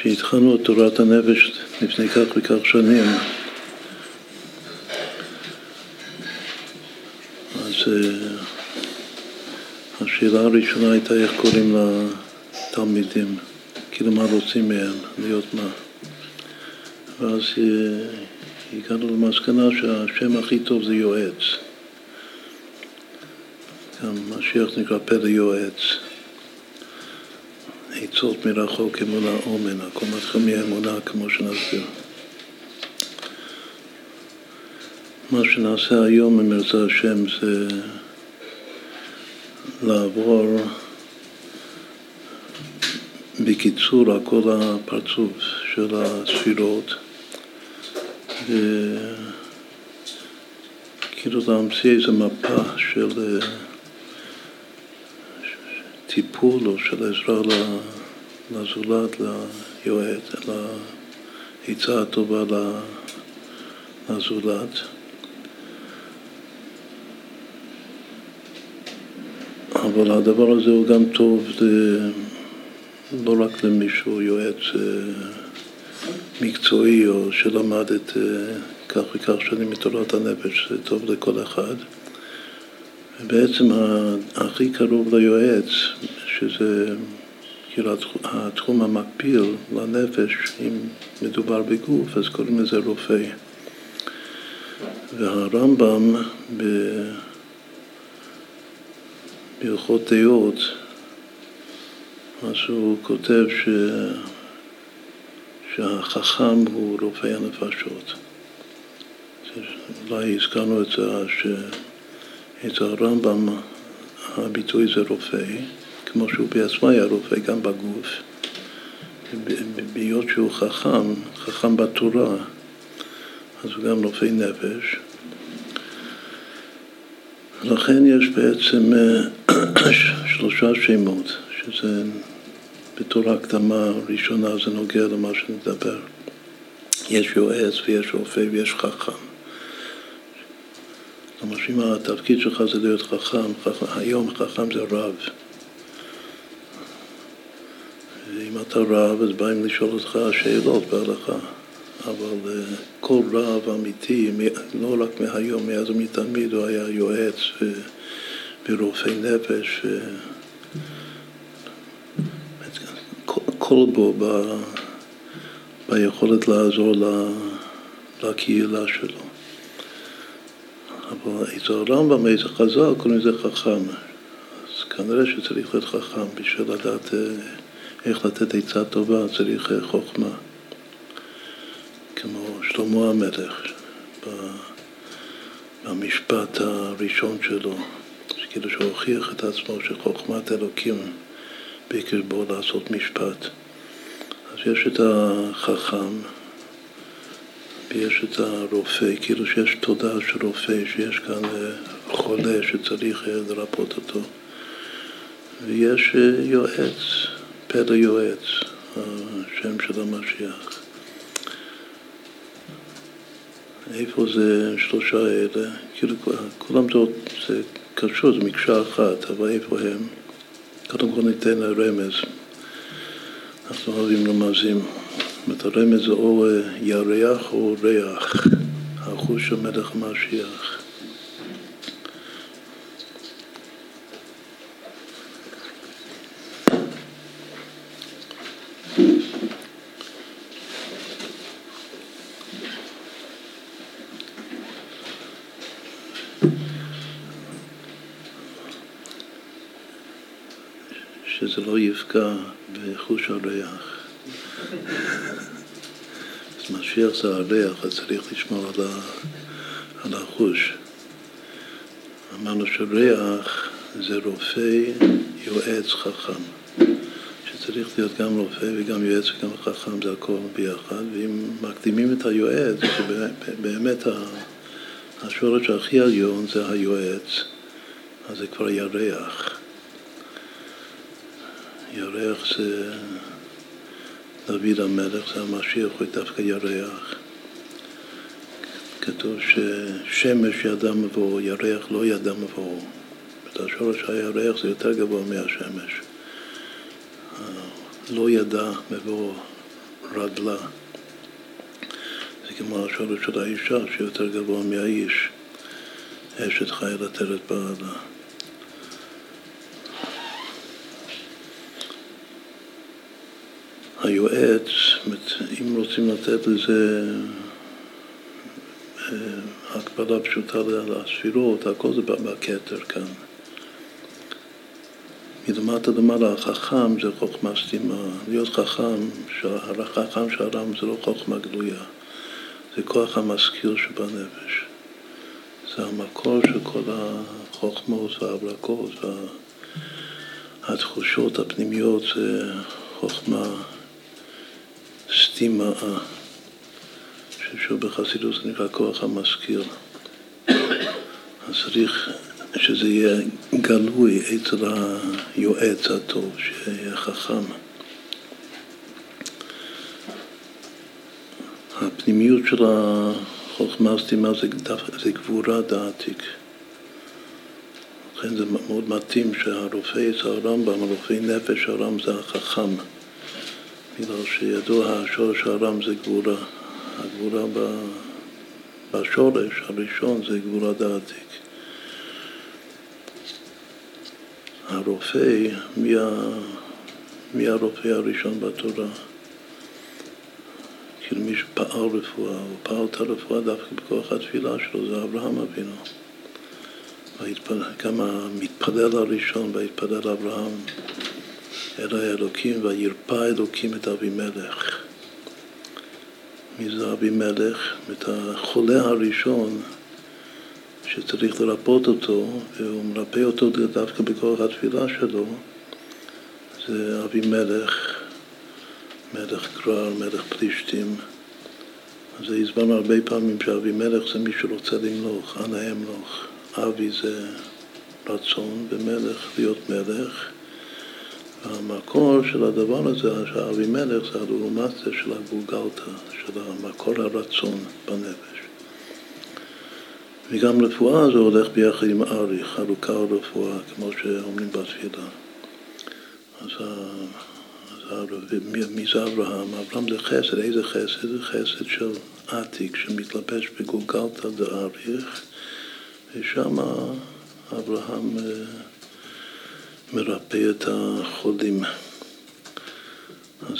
כשהתחלנו את תורת הנפש לפני כך וכך שנים, אז אה, השאלה הראשונה הייתה איך קוראים לתלמידים, כאילו מה רוצים מהם, להיות מה. ואז אה, הגענו למסקנה שהשם הכי טוב זה יועץ. גם משיח נקרא פלא יועץ. עצות מרחוק אמונה אומן, הכל מתחיל מאמונה כמו שנסביר. מה שנעשה היום, אם ירצה השם, זה לעבור בקיצור על כל הפרצוף של הספירות וכאילו להמציא איזו מפה של טיפול או של עזרה לזולת, ליועץ, לעצה הטובה לזולת. אבל הדבר הזה הוא גם טוב לא רק למישהו יועץ אה, מקצועי או שלמד את אה, כך וכך שנים מתורת הנפש, זה טוב לכל אחד. ובעצם הכי קרוב ליועץ, שזה כאילו התחום המקביל לנפש, אם מדובר בגוף, אז קוראים לזה רופא. והרמב"ם בהלכות דעות, אז הוא כותב ש... שהחכם הוא רופא הנפשות. אולי הזכרנו את זה, שאצל הרמב"ם הביטוי זה רופא, כמו שהוא בעצמו היה רופא גם בגוף. בהיות שהוא חכם, חכם בתורה, אז הוא גם רופא נפש. לכן יש בעצם אה, שלושה שמות, שזה בתור הקדמה ראשונה זה נוגע למה שנדבר. יש יועץ ויש רופא ויש חכם. כלומר שאם התפקיד שלך זה להיות חכם, חכם היום חכם זה רב. ואם אתה רב, אז באים לשאול אותך שאלות בהלכה. אבל uh, כל רב אמיתי, לא רק מהיום, מאז ומתמיד הוא היה יועץ ורופא נפש. ו... כל בו ב... ביכולת לעזור לקהילה שלו. אבל אצל הרמב"ם, איזה חז"ל, קוראים לזה חכם. אז כנראה שצריך להיות חכם בשביל לדעת אה, איך לתת עצה טובה, צריך אה, חוכמה. כמו שלמה המלך במשפט הראשון שלו, כאילו שהוכיח את עצמו שחוכמת אלוקים בקרבו לעשות משפט. אז יש את החכם ויש את הרופא, כאילו שיש תודעה של רופא, שיש כאן אה, חולה שצריך אה, לרפות אותו. ויש יועץ, פלא יועץ, השם של המשיח. איפה זה שלושה אלה? כאילו כולם זה קשור, זה מקשה אחת, אבל איפה הם? קודם כל ניתן רמז. אנחנו אוהבים רמזים. זאת אומרת, הרמז זה או ירח או ריח, החוש של מלך המשיח. שזה לא יפגע בחוש הריח. אז משיח זה הריח, אז צריך לשמור על, על החוש. אמרנו שריח זה רופא, יועץ, חכם. שצריך להיות גם רופא וגם יועץ וגם חכם, זה הכל ביחד. ואם מקדימים את היועץ, שבאמת השורש הכי עליון זה היועץ, אז זה כבר ירח. ירח זה דוד המלך, זה המשיח, הוא דווקא ירח. כתוב ששמש ידע מבואו, ירח לא ידע מבואו. השורש הירח זה יותר גבוה מהשמש. לא ידע מבואו, רדלה. זה כמו השורש של האישה שיותר גבוה מהאיש, אשת חיה לתרת בעלה. היועץ, אם רוצים לתת לזה אה, הקבלה פשוטה לספירות, הכל זה בכתר כאן. מלמטה למעלה החכם זה חוכמה סתימה. להיות חכם, החכם של האדם זה לא חוכמה גלויה, זה כוח המשכיל שבנפש. זה המקור של כל החוכמות וההברקות והתחושות הפנימיות, זה חוכמה סתימה, ששוב בחסידות זה נקרא כוח המשכיל. אז צריך שזה יהיה גלוי אצל היועץ הטוב, שיהיה חכם. הפנימיות של החוכמה הסתימה זה, זה גבורה דעתיק. לכן זה מאוד מתאים שהרופא אצל הרמב"ם, הרופא נפש הרם זה החכם. בגלל שידוע השורש הרם זה גבורה. הגבורה בשורש הראשון זה גבורה דעתיק. הרופא, מי, ה... מי הרופא הראשון בתורה? כאילו מי שפעל רפואה, הוא פעל את הרפואה דווקא בכוח התפילה שלו, זה אברהם אבינו. גם המתפלל הראשון, ויתפלל אברהם אל האלוקים, וירפא אלוקים את אבימלך. מי זה אבימלך? את החולה הראשון שצריך לרפות אותו, והוא מרפא אותו דווקא בכוח התפילה שלו, זה אבימלך, מלך גרר, מלך פלישתים. אז הסברנו הרבה פעמים שאבימלך זה מי שרוצה למלוך, אנא אמלוך. אבי זה רצון, ומלך להיות מלך. והמקור של הדבר הזה, שאבימלך זה הלאומציה של הגולגלתא, של המקור הרצון בנפש. וגם רפואה זה הולך ביחד עם ארי, חלוקה רפואה, כמו שאומרים בתפילה. אז, אז מי זה אברהם? אברהם זה חסד, איזה חסד? זה חסד של עתיק שמתלבש בגולגלתא דאריך, ושם אברהם אה, מרפא את החולים. אז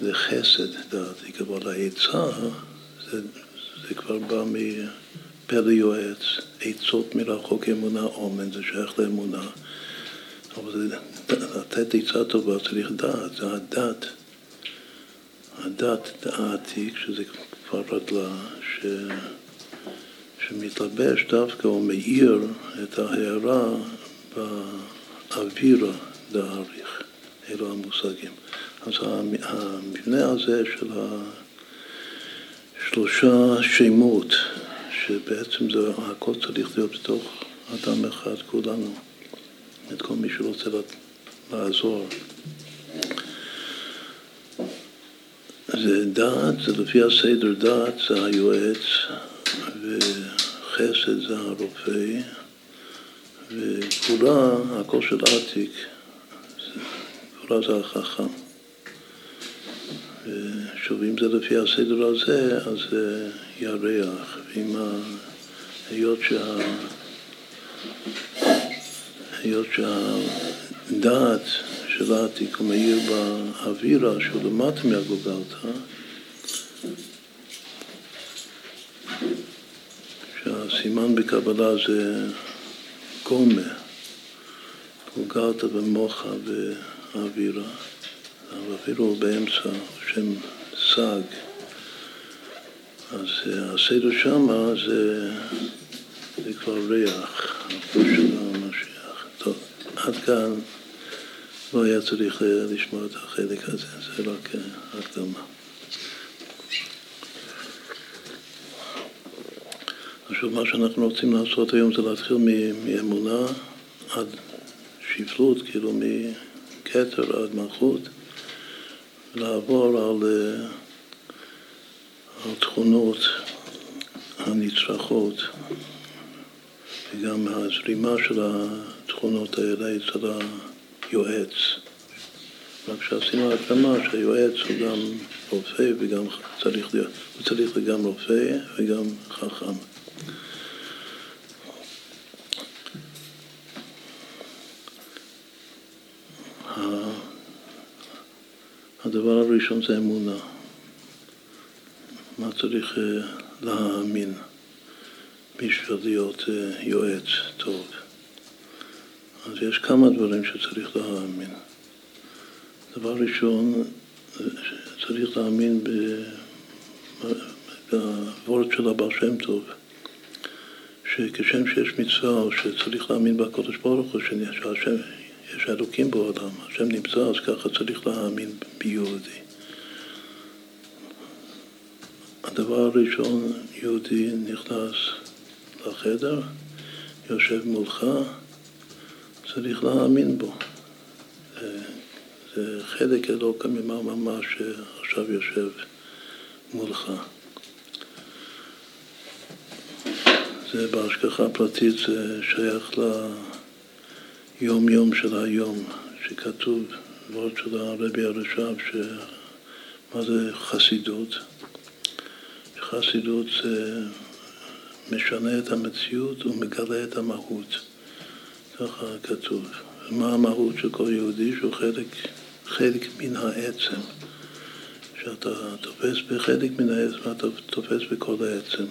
זה, חסד דעתיק, אבל העצה זה, זה כבר בא מ... פלא יועץ, עצות מרחוק אמונה אומן, זה שייך לאמונה. אבל זה, לתת עצה טובה צריך דעת, זה הדת. הדת דעתי, כשזה כבר רדלה, ש... שמתלבש דווקא או מאיר את ההערה באווירה דאריך. אלו המושגים. אז המבנה הזה של השלושה שמות שבעצם זה, הכל צריך להיות בתוך אדם אחד, כולנו, את כל מי שרוצה לעזור. זה דעת, זה לפי הסדר דעת, זה היועץ, וחסד זה הרופא, וגבורה, הכל של עתיק, גבורה זה החכם. שוב, אם זה לפי הסדר הזה, אז זה ירח, ועם היות שה... היות שהדעת של העתיק הוא מאיר באווירה שהוא למטה מהגוגלתא, שהסימן בקבלה זה גומה, גוגלתא ומוחה והאווירה. האווירה הוא באמצע, שם סג. אז אה, הסדר שמה זה, זה כבר ריח, הפוש של המשיח. טוב, עד כאן לא היה צריך אה, לשמוע את החלק הזה, זה רק אה, הקדמה. עכשיו, מה שאנחנו רוצים לעשות היום זה להתחיל מאמונה עד שפלות, כאילו מכתר עד מלכות, לעבור על... התכונות הנצרכות וגם הזרימה של התכונות האלה אצל היועץ. רק שעשינו הקדמה שהיועץ הוא גם רופא וגם צריך להיות, הוא צריך גם רופא וגם חכם. הדבר הראשון זה אמונה. מה צריך אה, להאמין בשביל להיות אה, יועץ טוב? אז יש כמה דברים שצריך להאמין. דבר ראשון, צריך להאמין בוורד של הבעל שם טוב, שכשם שיש מצווה שצריך להאמין בקודש ברוך הוא, שהשם, יש אלוקים בעולם, השם נמצא, אז ככה צריך להאמין ביהודי. הדבר הראשון, יהודי נכנס לחדר, יושב מולך, צריך להאמין בו. זה חלק אלוקא ממש שעכשיו יושב מולך. זה בהשגחה פרטית, זה שייך ליום-יום של היום, שכתוב, ועוד של הרבי הרש"ב, מה זה חסידות? חסידות זה משנה את המציאות ומגלה את המהות. ככה כתוב. מה המהות של כל יהודי? שהוא חלק, חלק מן העצם. שאתה תופס בחלק מן העצם, אתה תופס בכל העצם.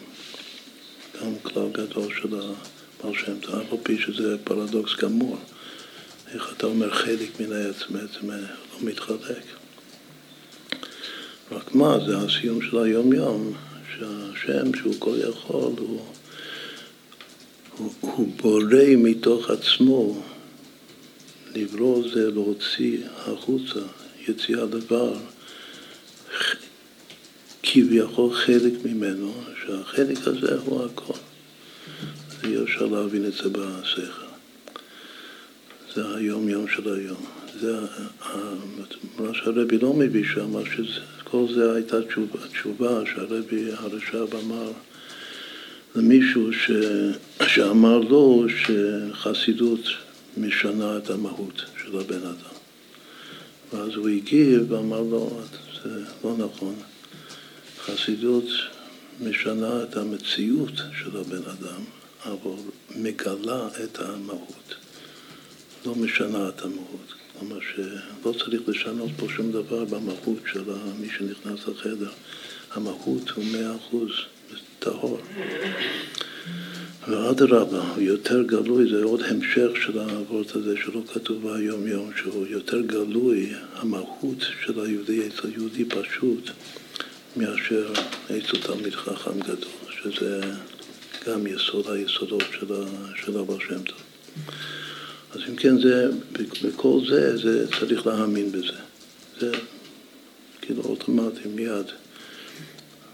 גם כלל גדול של הבעל שם טוב, אף על פי שזה פרדוקס גמור. איך אתה אומר חלק מן העצם, בעצם לא מתחלק. רק מה, זה הסיום של היום-יום, שהשם שהוא כל יכול, הוא, הוא, הוא בורא מתוך עצמו, לברוא זה להוציא החוצה, יציאה דבר, כביכול חלק ממנו, שהחלק הזה הוא הכל. אי אפשר להבין את זה בשכל. זה היום-יום של היום. זה מה שהרבי לא מביא שם, שכל זה הייתה תשובה, תשובה שהרבי הרש"ב אמר למישהו ש, שאמר לו שחסידות משנה את המהות של הבן אדם. ואז הוא הגיב ואמר לו, זה לא נכון. חסידות משנה את המציאות של הבן אדם, אבל מגלה את המהות. לא משנה את המהות. כלומר שלא צריך לשנות פה שום דבר במהות של מי שנכנס לחדר. המהות הוא מאה אחוז טהור. ואדרבה, יותר גלוי, זה עוד המשך של העבוד הזה שלא כתוב היום יום, שהוא יותר גלוי, המהות של היהודי אצל יהודי פשוט, מאשר אצל תלמיד חכם גדול, שזה גם יסוד היסודות של הבעל שם טוב. אז אם כן, זה, בכל זה, זה צריך להאמין בזה. זה כאילו אוטומטי, מיד.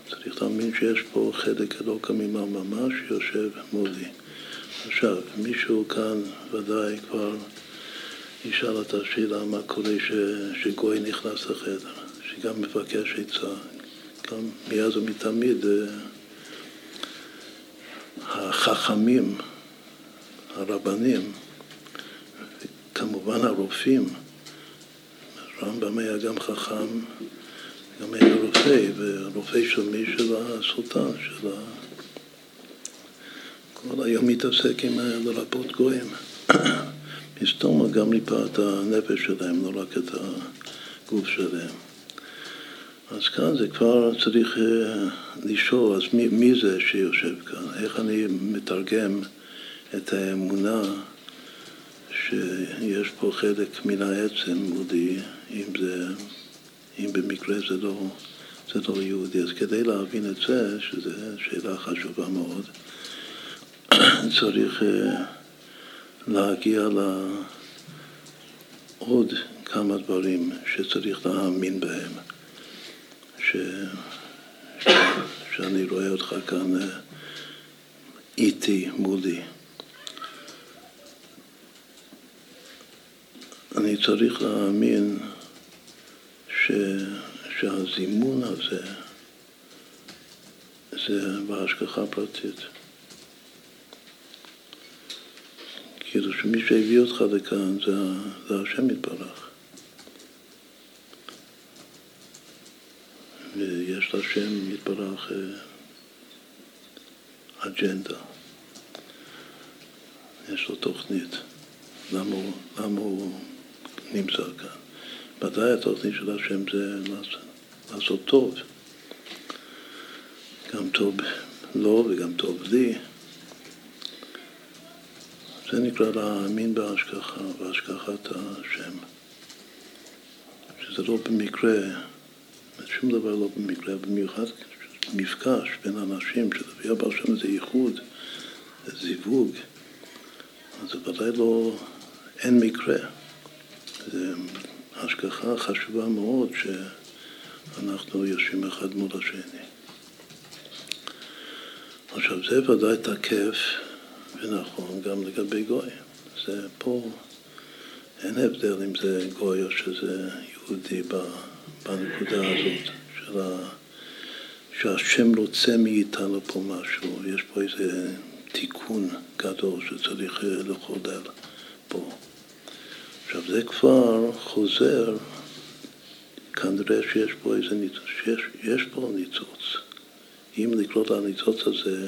צריך להאמין שיש פה חלק אלוקא ממעל ממש שיושב מולי. עכשיו, מישהו כאן ודאי כבר ישאל את השאלה מה קורה ש, שגוי נכנס לחדר, שגם מבקש עצה. גם מאז ומתמיד אה, החכמים, הרבנים, כמובן הרופאים, הרמב"ם היה גם חכם גם היה רופא, ורופא של מי? של הסולטן, של ה... כל היום מתעסק עם לרפות גויים. מסתום גם ריפא את הנפש שלהם, לא רק את הגוף שלהם. אז כאן זה כבר צריך אה, לשאול, אז מי, מי זה שיושב כאן? איך אני מתרגם את האמונה שיש פה חלק מן העצם מודי, אם זה אם במקרה זה לא, זה לא יהודי. אז כדי להבין את זה, שזו שאלה חשובה מאוד, צריך אה, להגיע לעוד כמה דברים שצריך להאמין בהם, שאני רואה אותך כאן אה, איתי, מולי. אני צריך להאמין ש, שהזימון הזה זה בהשגחה פרטית. כאילו שמי שהביא אותך לכאן זה, זה השם יתברך. ויש להשם יתברך אה, אג'נדה, יש לו תוכנית, למה למה הוא נמצא כאן. ודאי התוכנית של השם זה לעשות, טוב, גם טוב לו וגם טוב לי. זה נקרא להאמין בהשגחה, בהשגחת השם. שזה לא במקרה, שום דבר לא במקרה, במיוחד מפגש בין אנשים, שלפי הבעל שם זה ייחוד, זה זיווג, אז זה ודאי לא, אין מקרה. זה השגחה חשובה מאוד שאנחנו יושבים אחד מול השני. עכשיו זה ודאי תקף ונכון גם לגבי גוי. זה פה, אין הבדל אם זה גוי או שזה יהודי בנקודה הזאת של ה... שהשם רוצה מאיתנו פה משהו, יש פה איזה תיקון גדול שצריך לחולל פה. עכשיו זה כבר חוזר, כנראה שיש פה איזה ניצוץ, שיש, יש פה ניצוץ. אם לקלוט על הניצוץ הזה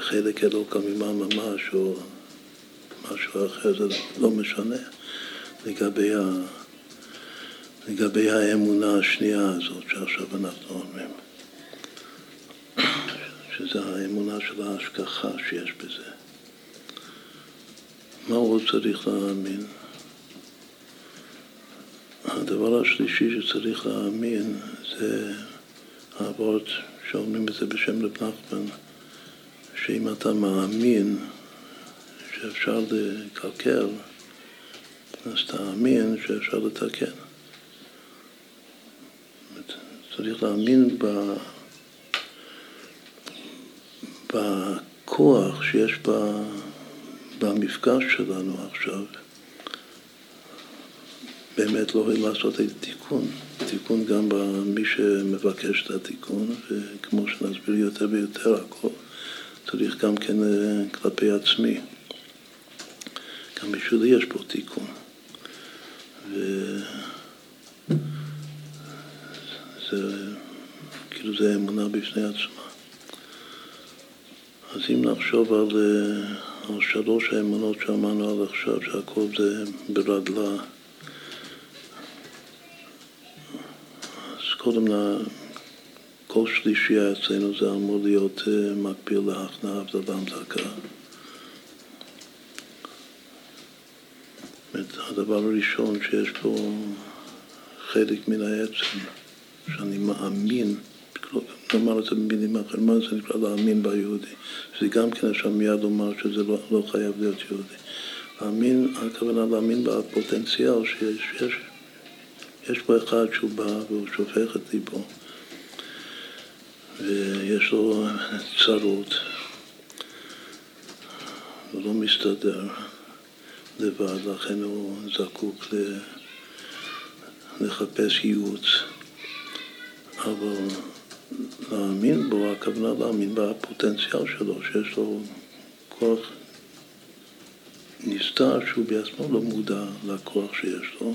חלק אלוקא ממעל ממש או משהו אחר, זה לא משנה לגבי, ה, לגבי האמונה השנייה הזאת שעכשיו אנחנו אומרים. שזה האמונה של ההשגחה שיש בזה. מה הוא צריך להאמין? הדבר השלישי שצריך להאמין זה האבות שאומרים את זה בשם רב נחמן, שאם אתה מאמין שאפשר לקלקל, אז תאמין שאפשר לתקן. צריך להאמין ב... בכוח שיש במפגש שלנו עכשיו, באמת לא יכולים לעשות איזה תיקון. תיקון גם במי שמבקש את התיקון, וכמו שנסביר יותר ויותר, הכל צריך גם כן אה, כלפי עצמי. גם בשבילי יש פה תיקון. וזה, כאילו זה אמונה בפני עצמה. אז אם נחשוב על, אה, על שלוש האמונות שאמרנו עד עכשיו, שהכל זה ברדלה, אז קודם כל שלישייה אצלנו זה אמור להיות אה, מקביל להכנעה הבדלה המזכה. הדבר הראשון שיש פה חלק מן העצם, שאני מאמין לומר את זה במילים אחרות, מה זה נקרא להאמין ביהודי? זה גם כן אפשר מיד לומר שזה לא, לא חייב להיות יהודי. להאמין, הכוונה להאמין בפוטנציאל שיש יש, יש פה אחד שהוא בא והוא שופך את ליבו ויש לו צרות הוא לא מסתדר לבד, לכן הוא זקוק לחפש ייעוץ אבל להאמין בו, הכוונה להאמין בפוטנציאל שלו, שיש לו כוח נסתר שהוא בעצמו לא מודע לכוח שיש לו,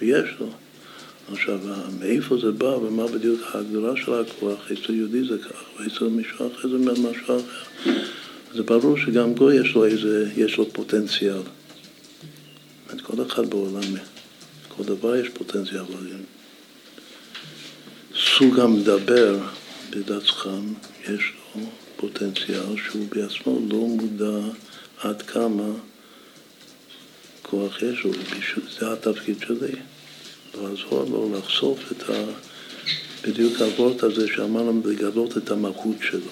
ויש לו. עכשיו, מאיפה זה בא ומה בדיוק ההגדרה של הכוח, אצל יהודי זה כך, ואצל מישהו אחר זה משהו אחר. זה ברור שגם גוי יש לו איזה, יש לו פוטנציאל. כל אחד בעולם, כל דבר יש פוטנציאל. סוג המדבר בדת חם, יש לו פוטנציאל שהוא בעצמו לא מודע עד כמה כוח יש לו, זה התפקיד שלי, לעזור לו לחשוף את ה... בדיוק הוורט הזה שאמרנו לגלות את המהות שלו.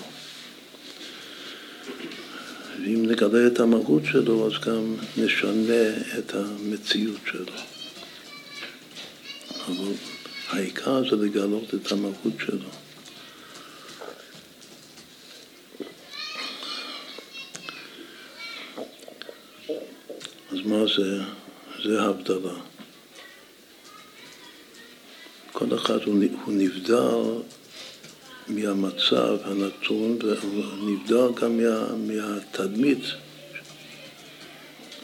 ואם נגלה את המהות שלו, אז גם נשנה את המציאות שלו. אבל העיקר זה לגלות את המהות שלו. אז מה זה? זה הבדלה. כל אחד הוא נבדל מהמצב הנתון ונבדל גם מה, מהתדמית.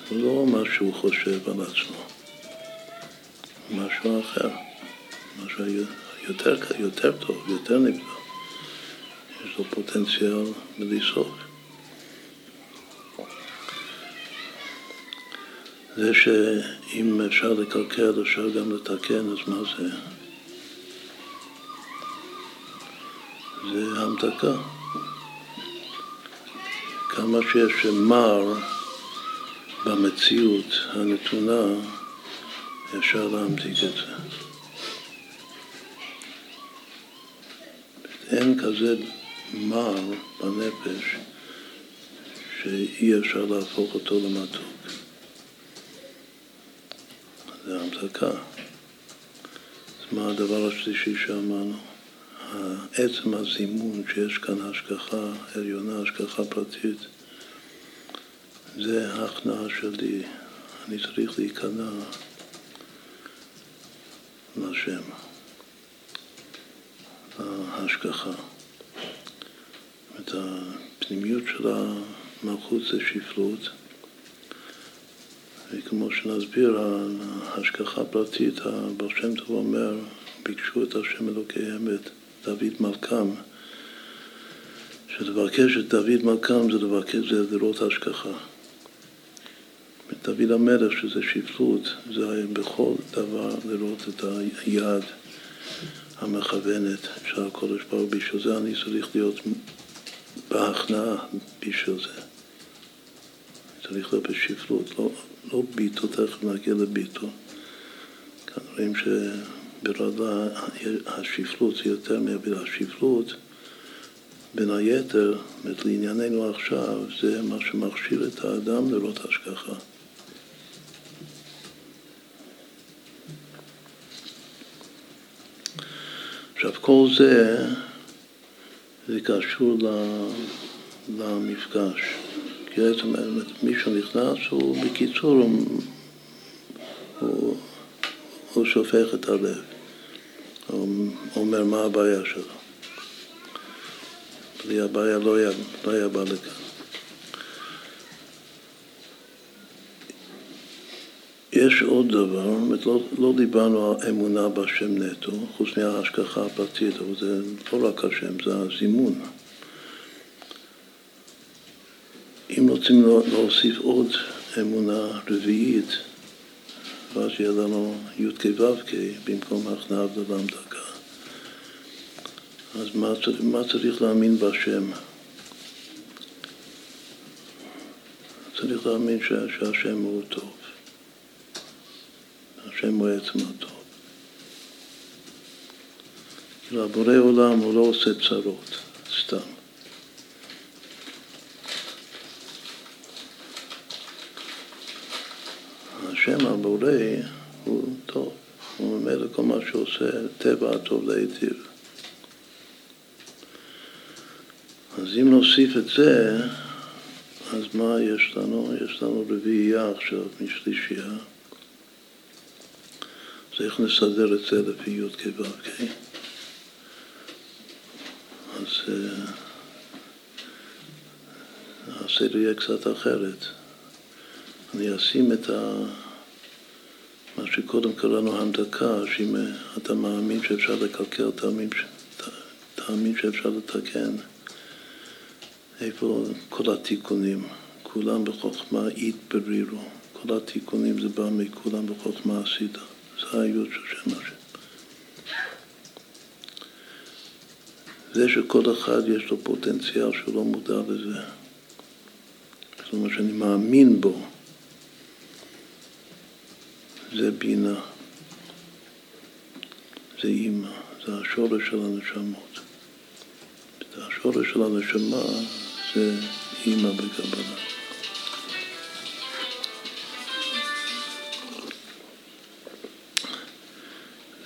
הוא לא מה שהוא חושב על עצמו, משהו אחר. משהו יותר, יותר טוב, יותר נפלא. יש לו פוטנציאל בלי סוף. זה שאם אפשר לקלקל, אפשר גם לתקן, אז מה זה? זה המתקה. כמה שיש מר במציאות הנתונה, אפשר להמתיק את זה. אין כזה מר בנפש שאי אפשר להפוך אותו למתוק. זה המתקה. אז מה הדבר השלישי שאמרנו? עצם הזימון שיש כאן השגחה עליונה, השגחה פרטית, זה ההכנעה שלי. אני צריך להיכנע לשם, ההשגחה. את הפנימיות של המלכות זה שפלות, וכמו שנסביר, ההשגחה הפרטית, הבר שם טוב אומר, ביקשו את השם אלוקי אמת, דוד מלכם, שלבקש את דוד מלכם זה לבקש, זה לראות השגחה. דוד המלך, שזה שפלות, זה בכל דבר לראות את היד המכוונת של הקודש ברוך בשביל זה אני צריך להיות בהכנעה בשביל זה. צריך להיות בשפלות, לא, לא ביטו, תכף נגיע לביטו. כאן רואים שברדה השפלות זה יותר מהבירה. השפלות, בין היתר, לענייננו עכשיו, זה מה שמכשיר את האדם לראות השגחה. עכשיו, כל זה, זה קשור למפגש. כי בעצם מי שנכנס הוא, בקיצור, הוא, הוא, הוא שופך את הלב. הוא אומר מה הבעיה שלו. בלי הבעיה לא היה, לא היה בא לכאן. יש עוד דבר, לא, לא דיברנו על אמונה בשם נטו, חוץ מההשגחה הפרטית, אבל זה לא רק השם, זה הזימון. אם רוצים להוסיף עוד אמונה רביעית, ואז יהיה לנו י"ק ו"ק במקום הכנעה ול"ם דקה. אז מה, מה צריך להאמין בשם? צריך להאמין שהשם הוא טוב. השם הוא עצם הטוב. כאילו הבורא עולם הוא לא עושה צרות, סתם. השם הבורא הוא טוב, הוא ממילא כל מה שעושה, טבע הטוב להיטיב. אז אם נוסיף את זה, אז מה יש לנו? יש לנו רביעייה עכשיו משלישייה. צריך לסדר את זה לפי י' כו' כ'. אז הסדר יהיה קצת אחרת. אני אשים את ה... מה שקודם קראנו המדקה, שאם אתה מאמין שאפשר לקלקל, תאמין, שאפשר לתקן. איפה כל התיקונים? כולם בחוכמה התברירו. כל התיקונים זה בא מכולם בחוכמה עשית. זה היות של שם השם. זה שכל אחד יש לו פוטנציאל שהוא לא מודע לזה. זאת אומרת שאני מאמין בו. זה בינה, זה אימא, זה השורש של הנשמות. השורש של הנשמה זה אימא בקבלה.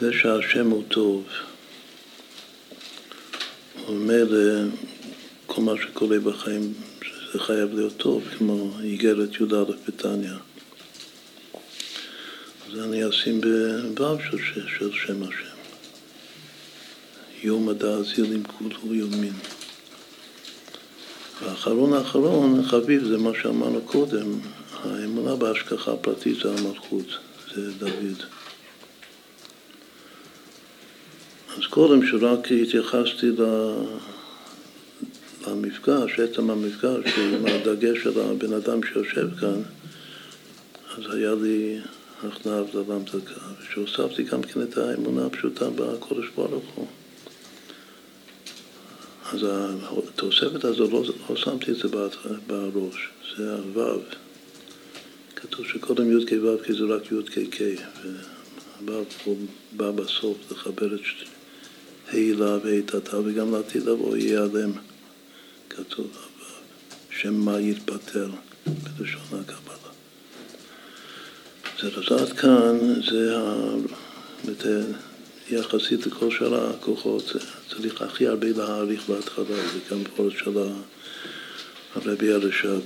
זה שהשם הוא טוב, אומר כל מה שקורה בחיים, שזה חייב להיות טוב, כמו איגרת י"א בתניא. אז אני אשים בו' של, של שם השם. יום הדע זילים כולו יומין. והאחרון האחרון, חביב, זה מה שאמרנו קודם, האמונה בהשגחה הפרטית זה המלכות, זה דוד. אז קודם שרק התייחסתי למפגש, עצם המפגש, עם הדגש של הבן אדם שיושב כאן, אז היה לי הכנעה הבדלה דקה, ושהוספתי גם כן את האמונה הפשוטה בקודש ברוך הוא. אז התוספת הזו, לא, לא שמתי את זה בראש, זה הוו. כתוב שקודם י"ק ו"ק זה רק י"ק ק, והוו הוא בא בסוף לחבר את הילה ואיתתה, וגם לעתיד לבוא יהיה עליהם כתוב מה יתבטל בלשון הקבלה. אז עד כאן זה יחסית לכל שאר הכוחות, צריך הכי הרבה להעריך בהתחלה, זה גם פורט של הרבי הרש"ב,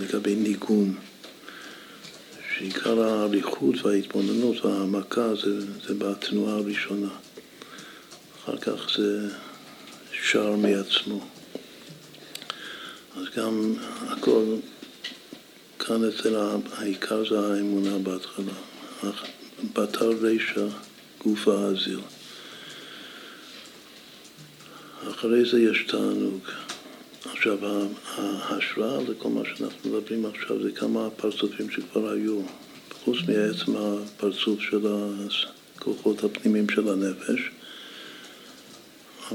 לגבי ניגון, שעיקר האריכות וההתבוננות וההעמקה זה, זה בתנועה הראשונה. אחר כך זה שר מעצמו. אז גם הכל, כאן אצל העיקר זה האמונה בהתחלה. בתר רישא גופה האזיל. אחרי זה יש תענוג. עכשיו, ההשראה לכל מה שאנחנו מדברים עכשיו זה כמה פרצופים שכבר היו, חוץ מעצם הפרצוף של הכוחות הפנימיים של הנפש,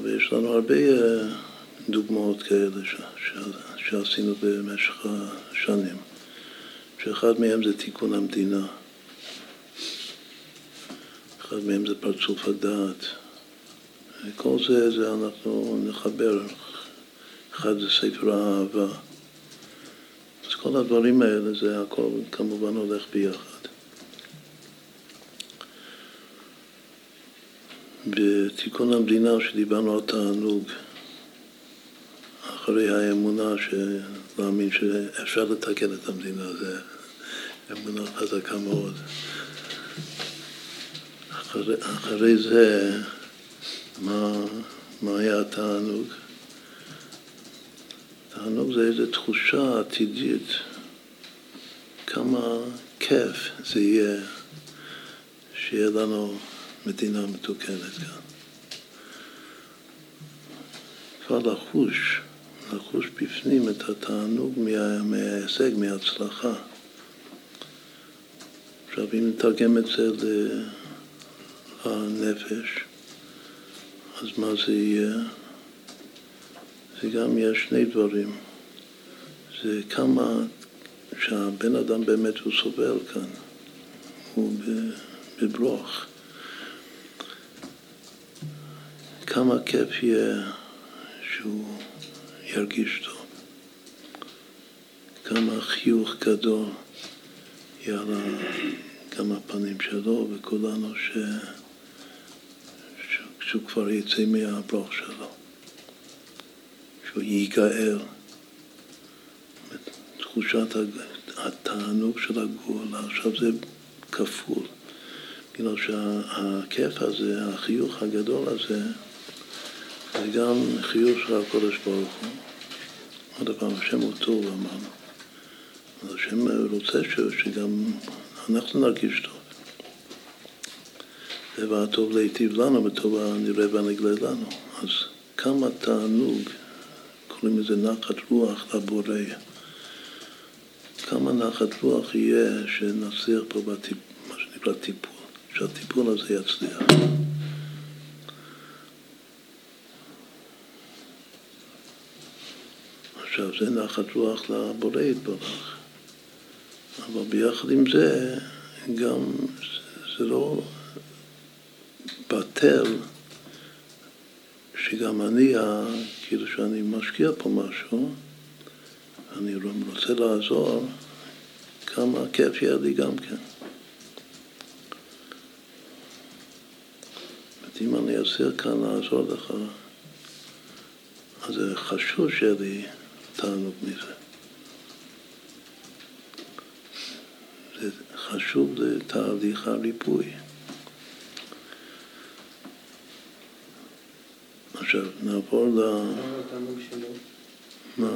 אבל יש לנו הרבה אה, דוגמאות כאלה ש, ש, שעשינו במשך השנים, שאחד מהם זה תיקון המדינה. אחד מהם זה פרצוף הדעת. וכל זה, זה אנחנו נחבר. אחד זה ספר האהבה. אז כל הדברים האלה, זה הכל כמובן הולך ביחד. בתיקון המדינה, שדיברנו על תענוג, אחרי האמונה, להאמין שאפשר לתקן את המדינה, זה אמונה חזקה מאוד. אחרי, אחרי זה, מה, מה היה התענוג? תענוג זה איזו תחושה עתידית, כמה כיף זה יהיה שיהיה לנו מדינה מתוקנת כאן. כבר לחוש, לחוש בפנים את התענוג מה, מההישג, מההצלחה. עכשיו, אם נתרגם את זה לנפש, אז מה זה יהיה? זה גם יש שני דברים. זה כמה שהבן אדם באמת הוא סובל כאן, הוא בברוך. כמה כיף יהיה שהוא ירגיש טוב. כמה חיוך גדול יהיה על גם הפנים שלו וכולנו ש... שהוא כבר יצא מהברוך שלו, שהוא ייגאל. תחושת התענוג של הגאולה, עכשיו זה כפול. בגלל שהכיף הזה, החיוך הגדול הזה, זה גם חיוך של הקודש ברוך הוא. עוד פעם, השם הוא טוב, אמרנו. אז השם רוצה שגם אנחנו נרגיש טוב. והטוב להיטיב לנו וטוב הנראה והנגלה לנו. אז כמה תענוג, קוראים לזה נחת רוח לבורא. כמה נחת רוח יהיה שנצליח פה בטיפ, מה שנקרא טיפול, שהטיפול הזה יצליח. עכשיו, זה נחת רוח לבורא יתברך. אבל ביחד עם זה, גם זה לא בטל שגם אני, כאילו שאני משקיע פה משהו, אני רוצה לעזור, כמה כיף יהיה לי גם כן. אם אני אעשה כאן לעזור לך, אז חשוב שיהיה לי תענוג מזה. זה חשוב לתהליך הריפוי. עכשיו נעבור ל... מה?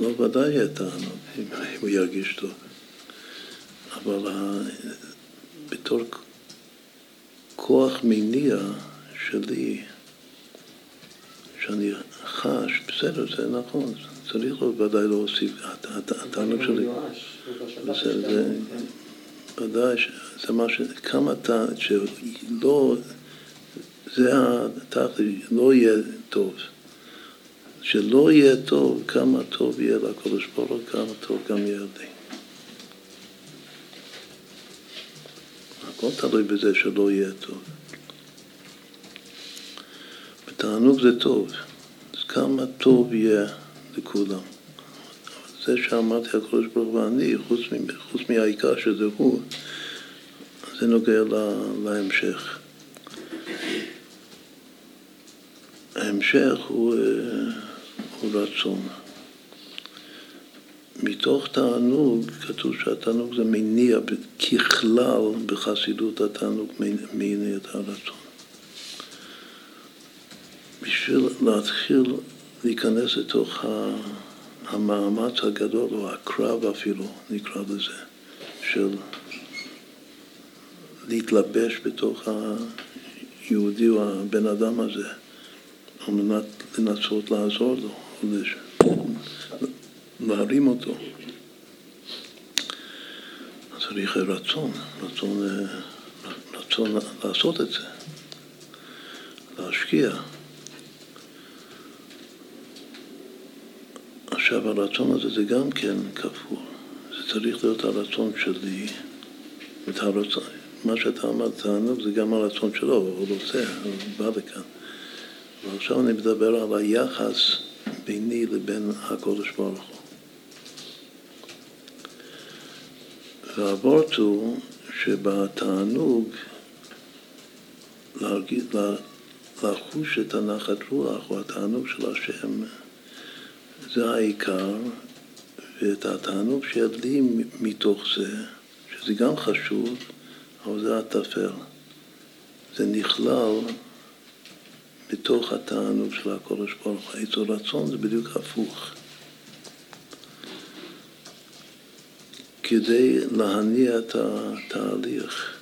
לא ודאי יהיה תענוג אם הוא ירגיש טוב, אבל בתור הכוח מניע שלי, שאני חש, בסדר, זה נכון, צריך ודאי להוסיף, התענוג שלי, זה ודאי, זה מה ש... כמה תענוג, שלא, זה התכלית, לא יהיה טוב. שלא יהיה טוב, כמה טוב יהיה לקדוש ברוך הוא, כמה טוב גם יהיה לי. הכל תלוי בזה שלא יהיה טוב. ותענוג זה טוב, כמה טוב יהיה לכולם. זה שאמרתי הקדוש ברוך הוא ואני, חוץ, חוץ מהעיקר שזה הוא, זה נוגע להמשך. ההמשך הוא, אה, הוא רצון. מתוך תענוג, כתוב שהתענוג זה מניע, ככלל בחסידות התענוג מניע את הרצון. בשביל להתחיל להיכנס לתוך המאמץ הגדול, או הקרב אפילו, נקרא לזה, של להתלבש בתוך היהודי או הבן אדם הזה, על מנת לנסות לעזור לו, להרים אותו. צריך רצון, רצון, רצון לעשות את זה, להשקיע. עכשיו הרצון הזה זה גם כן כפול, זה צריך להיות הרצון שלי, את הרצון, מה שאתה אמרת, תענוג זה גם הרצון שלו, הוא רוצה, הוא בא לכאן. ועכשיו אני מדבר על היחס ביני לבין הקודש ברוך הוא. והוורט הוא שבתענוג להרגיש, לחוש את הנחת רוח או התענוג של השם זה העיקר, ואת התענוג שידלי מתוך זה, שזה גם חשוב, אבל זה הטפל. זה נכלל בתוך התענוג של הקודש ברוך הוא. עצו רצון זה בדיוק הפוך. כדי להניע את התהליך,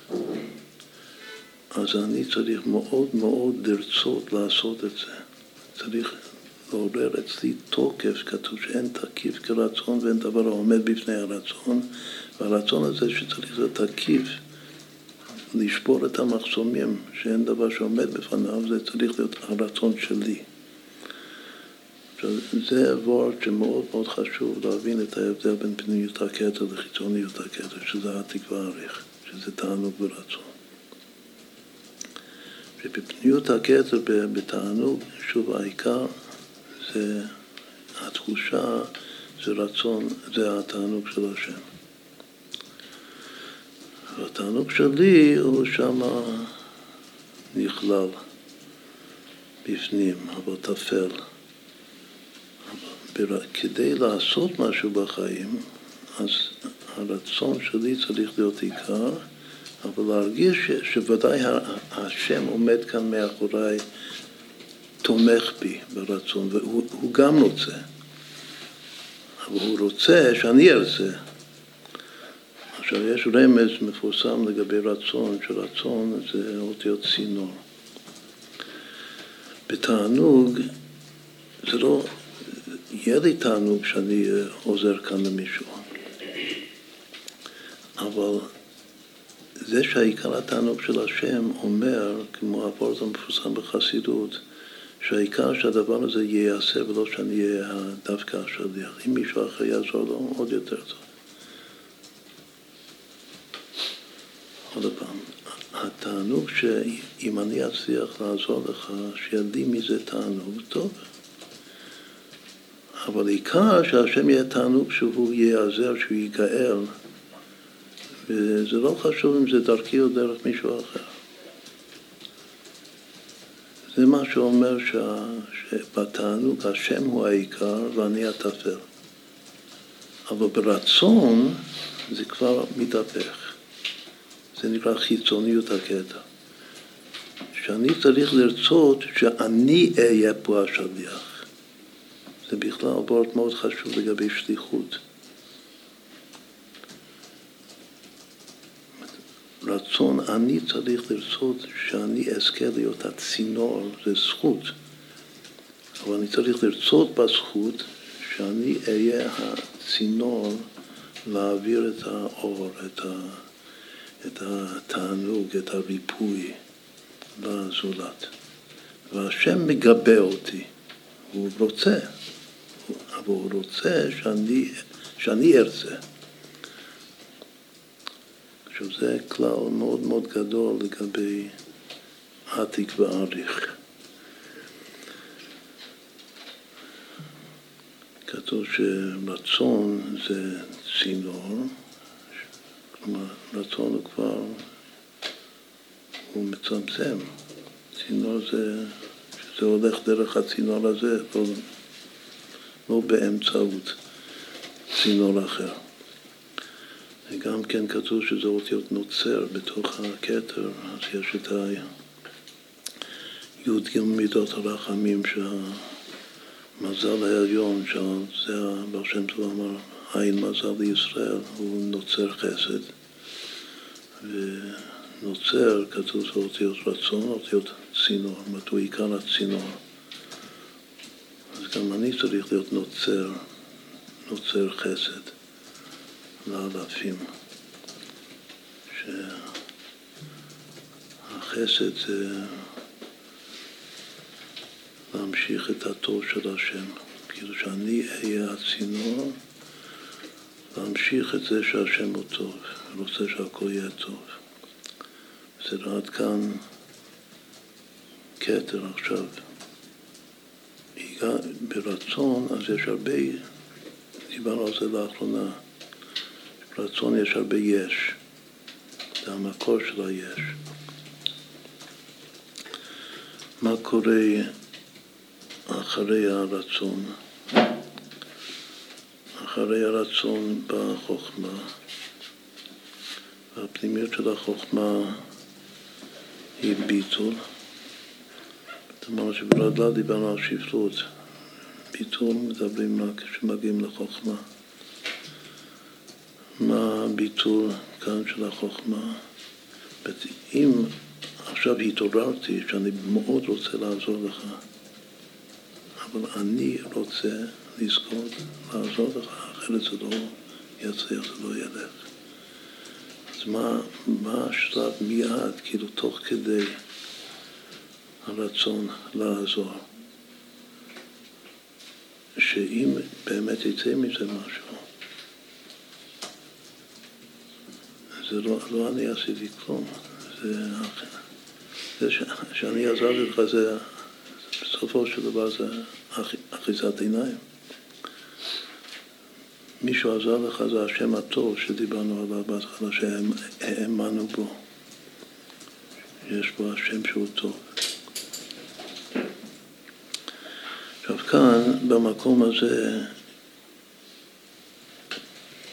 אז אני צריך מאוד מאוד לרצות לעשות את זה. צריך לעורר אצלי תוקף, כתוב שאין תקיף כרצון ואין דבר העומד בפני הרצון, והרצון הזה שצריך להיות תקיף, לשבור את המחסומים, שאין דבר שעומד בפניו, זה צריך להיות הרצון שלי. זה וורד שמאוד מאוד חשוב להבין את ההבדל בין פנימיות הכתר לחיצוניות הכתר, שזה התקווה האריך, שזה תענוג ורצון. ובפניות הכתר, בתענוג, שוב, העיקר זה התחושה, זה רצון, זה התענוג של השם. והתענוג שלי הוא שמה נכלל בפנים, אבל טפל. כדי לעשות משהו בחיים, אז הרצון שלי צריך להיות עיקר, אבל להרגיש ש, שוודאי השם עומד כאן מאחוריי, תומך בי ברצון, והוא גם רוצה. אבל הוא רוצה שאני ארצה. עכשיו, יש רמז מפורסם לגבי רצון, שרצון זה אותיות צינור. בתענוג, זה לא, יהיה לי תענוג שאני עוזר כאן למישהו, אבל זה שהעיקר התענוג של השם אומר, כמו הפורט המפורסם בחסידות, שהעיקר שהדבר הזה ייעשה ולא שאני אהיה דווקא השליח. אם מישהו אחר יעזור לו, עוד יותר טוב. עוד פעם, התענוג שאם אני אצליח לעזור לך, לי מזה תענוג, טוב. אבל עיקר שהשם יהיה תענוג שהוא ייעזר, שהוא ייגאל, וזה לא חשוב אם זה דרכי או דרך מישהו אחר. זה מה שאומר שה, שבתענוג השם הוא העיקר ואני הטפל. אבל ברצון זה כבר מתהפך. זה נקרא חיצוניות הקטע. שאני צריך לרצות שאני אהיה פה השליח. זה בכלל וורט מאוד חשוב לגבי שליחות. רצון, אני צריך לרצות שאני אזכה להיות הצינור, זה זכות. אבל אני צריך לרצות בזכות שאני אהיה הצינור להעביר את האור, את, ה, את התענוג, את הריפוי לזולת. והשם מגבה אותי, הוא רוצה, אבל הוא רוצה שאני, שאני ארצה. עכשיו זה כלל מאוד מאוד גדול לגבי עתיק ואריך. כתוב שרצון זה צינור, כלומר רצון הוא כבר, הוא מצמצם. צינור זה, שזה הולך דרך הצינור הזה, לא, לא באמצעות צינור אחר. וגם כן כתוב שזה אותיות נוצר בתוך הכתר, אז יש את הי"ג מידות הרחמים שהמזל העליון, שזה הבעל שם טוב אמר, עין מזל לישראל, הוא נוצר חסד. ונוצר, כתוב זה אותיות רצון, אותיות צינור, זאת אומרת הוא עיקר הצינור. אז גם אני צריך להיות נוצר, נוצר חסד. לאלפים, שהחסד זה להמשיך את הטוב של השם, כאילו שאני אהיה הצינור להמשיך את זה שהשם הוא טוב, רוצה שהכל יהיה טוב. בסדר, עד כאן כתר עכשיו. ברצון, אז יש הרבה, דיברנו על זה לאחרונה. רצון יש הרבה יש, זה המקור של היש. מה קורה אחרי הרצון? אחרי הרצון בחוכמה, והפנימיות של החוכמה היא ביטול. אומרת שברדלה דיברנו על שפלות, ביטול מדברים רק כשמגיעים לחוכמה. מה הביטול כאן של החוכמה. אם עכשיו התעוררתי שאני מאוד רוצה לעזור לך, אבל אני רוצה לזכות לעזור לך, אחרת זה לא יצליח, זה לא ילך. אז מה, מה השלב מיד, כאילו תוך כדי הרצון לעזור? שאם באמת יצא מזה משהו, זה לא, לא אני עשיתי כלום. זה, זה ש, שאני עזרתי לך, זה, בסופו של דבר זה אחיזת עיניים. מישהו עזר לך זה השם הטוב שדיברנו עליו בהתחלה, שהאמנו בו. יש בו השם שהוא טוב. עכשיו כאן, במקום הזה,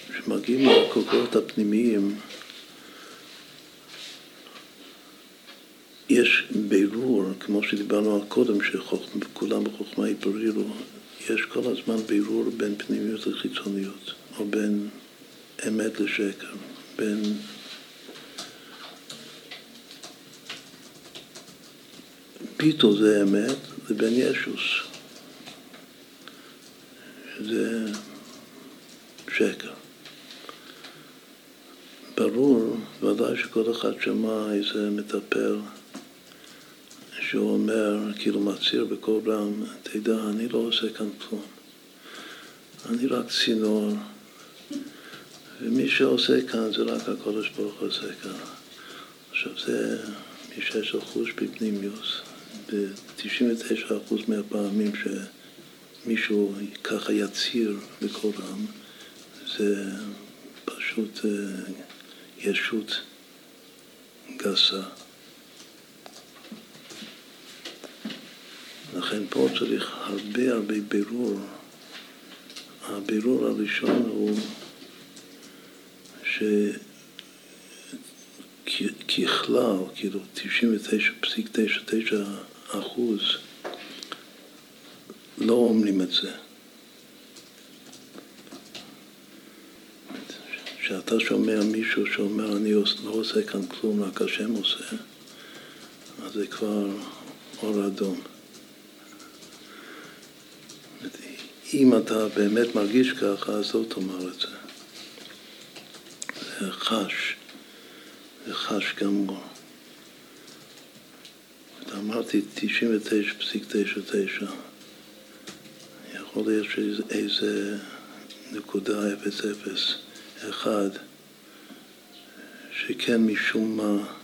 כשמגיעים לכוחות הפנימיים, יש בירור, כמו שדיברנו קודם, שכולם בחוכמה התברירו, יש כל הזמן בירור בין פנימיות לחיצוניות, או בין אמת לשקר, בין פיתו זה אמת לבין ישוס, זה שקר. ברור, ודאי שכל אחד שמע איזה מטפל שהוא אומר, כאילו מצהיר בקול רם, תדע, אני לא עושה כאן כלום. אני רק צינור, ומי שעושה כאן זה רק הקודש ברוך הוא עושה כאן. עכשיו זה מי שיש לו חוש בפנימיוס, ב-99% מהפעמים שמישהו ככה יצהיר בקול רם, זה פשוט אה, ישות גסה. לכן פה צריך הרבה הרבה בירור. הבירור הראשון הוא שככלל, כאילו 99.99 אחוז לא אומרים את זה. כשאתה שומע מישהו שאומר אני לא עושה כאן כלום, רק השם עושה, אז זה כבר אור אדום. אם אתה באמת מרגיש ככה, אז לא תאמר את זה. זה חש, זה חש גמור. אמרתי 99.99. יכול להיות שאיזה נקודה 0.0 אחד שכן משום מה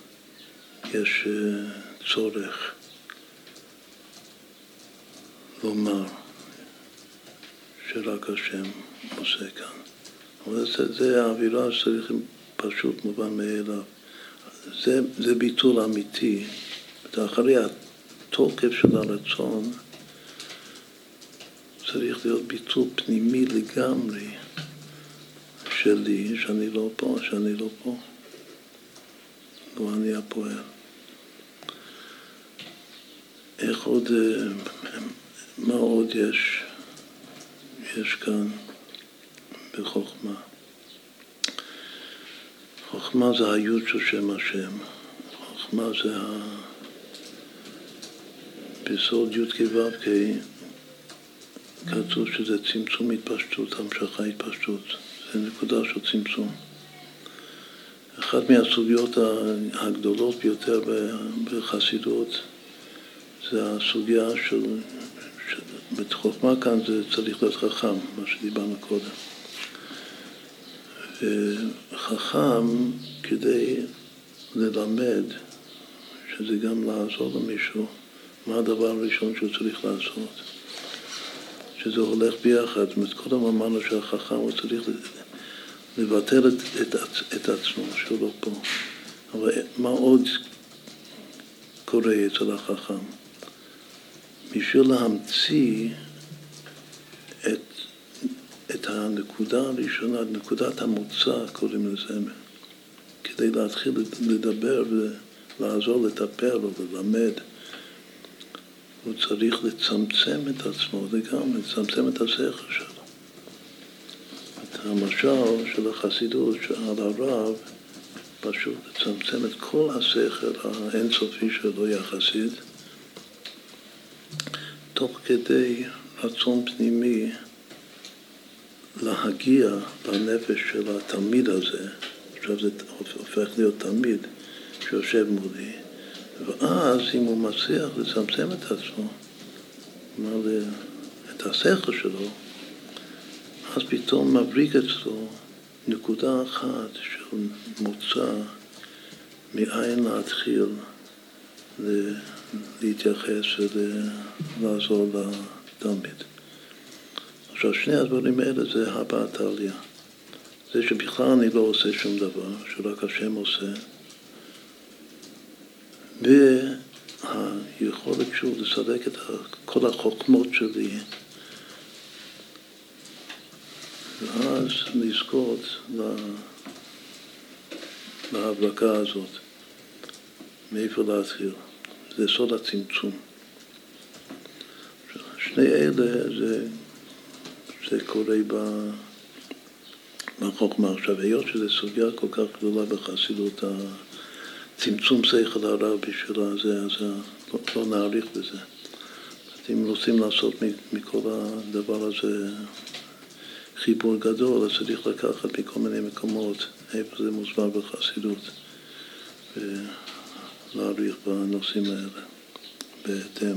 יש אה, צורך לומר שרק השם עושה כאן. אבל זה, זה האווירה שצריך פשוט מובן מאליו. זה, זה ביטול אמיתי. אחרי התוקף של הרצון צריך להיות ביטול פנימי לגמרי שלי, שאני לא פה, שאני לא פה. לא אני הפועל. איך עוד, אה, מה עוד יש, יש כאן בחוכמה? חוכמה זה היות של שם השם. חוכמה זה ה... בסוד י"ק ו"ק כתוב שזה צמצום התפשטות, המשכה התפשטות. זה נקודה של צמצום. אחת מהסוגיות הגדולות ביותר בחסידות זה הסוגיה של, בחוכמה כאן זה צריך להיות חכם, מה שדיברנו קודם. וחכם כדי ללמד, שזה גם לעזור למישהו, מה הדבר הראשון שהוא צריך לעשות? שזה הולך ביחד. זאת אומרת, קודם אמרנו שהחכם הוא צריך לבטל את, את, את עצמו, שהוא לא פה. אבל מה עוד קורה אצל החכם? בשביל להמציא את, את הנקודה הראשונה, נקודת המוצא, קוראים לזה, כדי להתחיל לדבר ולעזור לטפל או ללמד. הוא צריך לצמצם את עצמו לגמרי, לצמצם את השכל שלו. את המשל של החסידות, שעל הרב, פשוט לצמצם את כל השכל האינסופי שלו יחסית, תוך כדי רצון פנימי להגיע לנפש של התלמיד הזה, עכשיו זה הופך להיות תלמיד שיושב מולי, ואז אם הוא מצליח לצמצם את עצמו, כלומר את השכל שלו, אז פתאום מבריק אצלו נקודה אחת של מוצא מאין להתחיל להתייחס ולעזור לתלמיד. עכשיו, שני הדברים האלה זה הבעת העלייה. זה שבכלל אני לא עושה שום דבר, שרק השם עושה, והיכולת שוב לסלק את כל החוכמות שלי ואז לזכות להבלקה הזאת, מאיפה להתחיל. זה סוד הצמצום. שני אלה זה, זה קורה בחוכמה. עכשיו, היות שזו סוגיה כל כך גדולה בחסידות צמצום שכל הרע בשביל הזה, אז לא, לא נאריך בזה. אם רוצים לעשות מכל הדבר הזה חיבור גדול, אז צריך לקחת מכל מיני מקומות איפה זה מוסבר בחסידות ולהאריך בנושאים האלה בהתאם.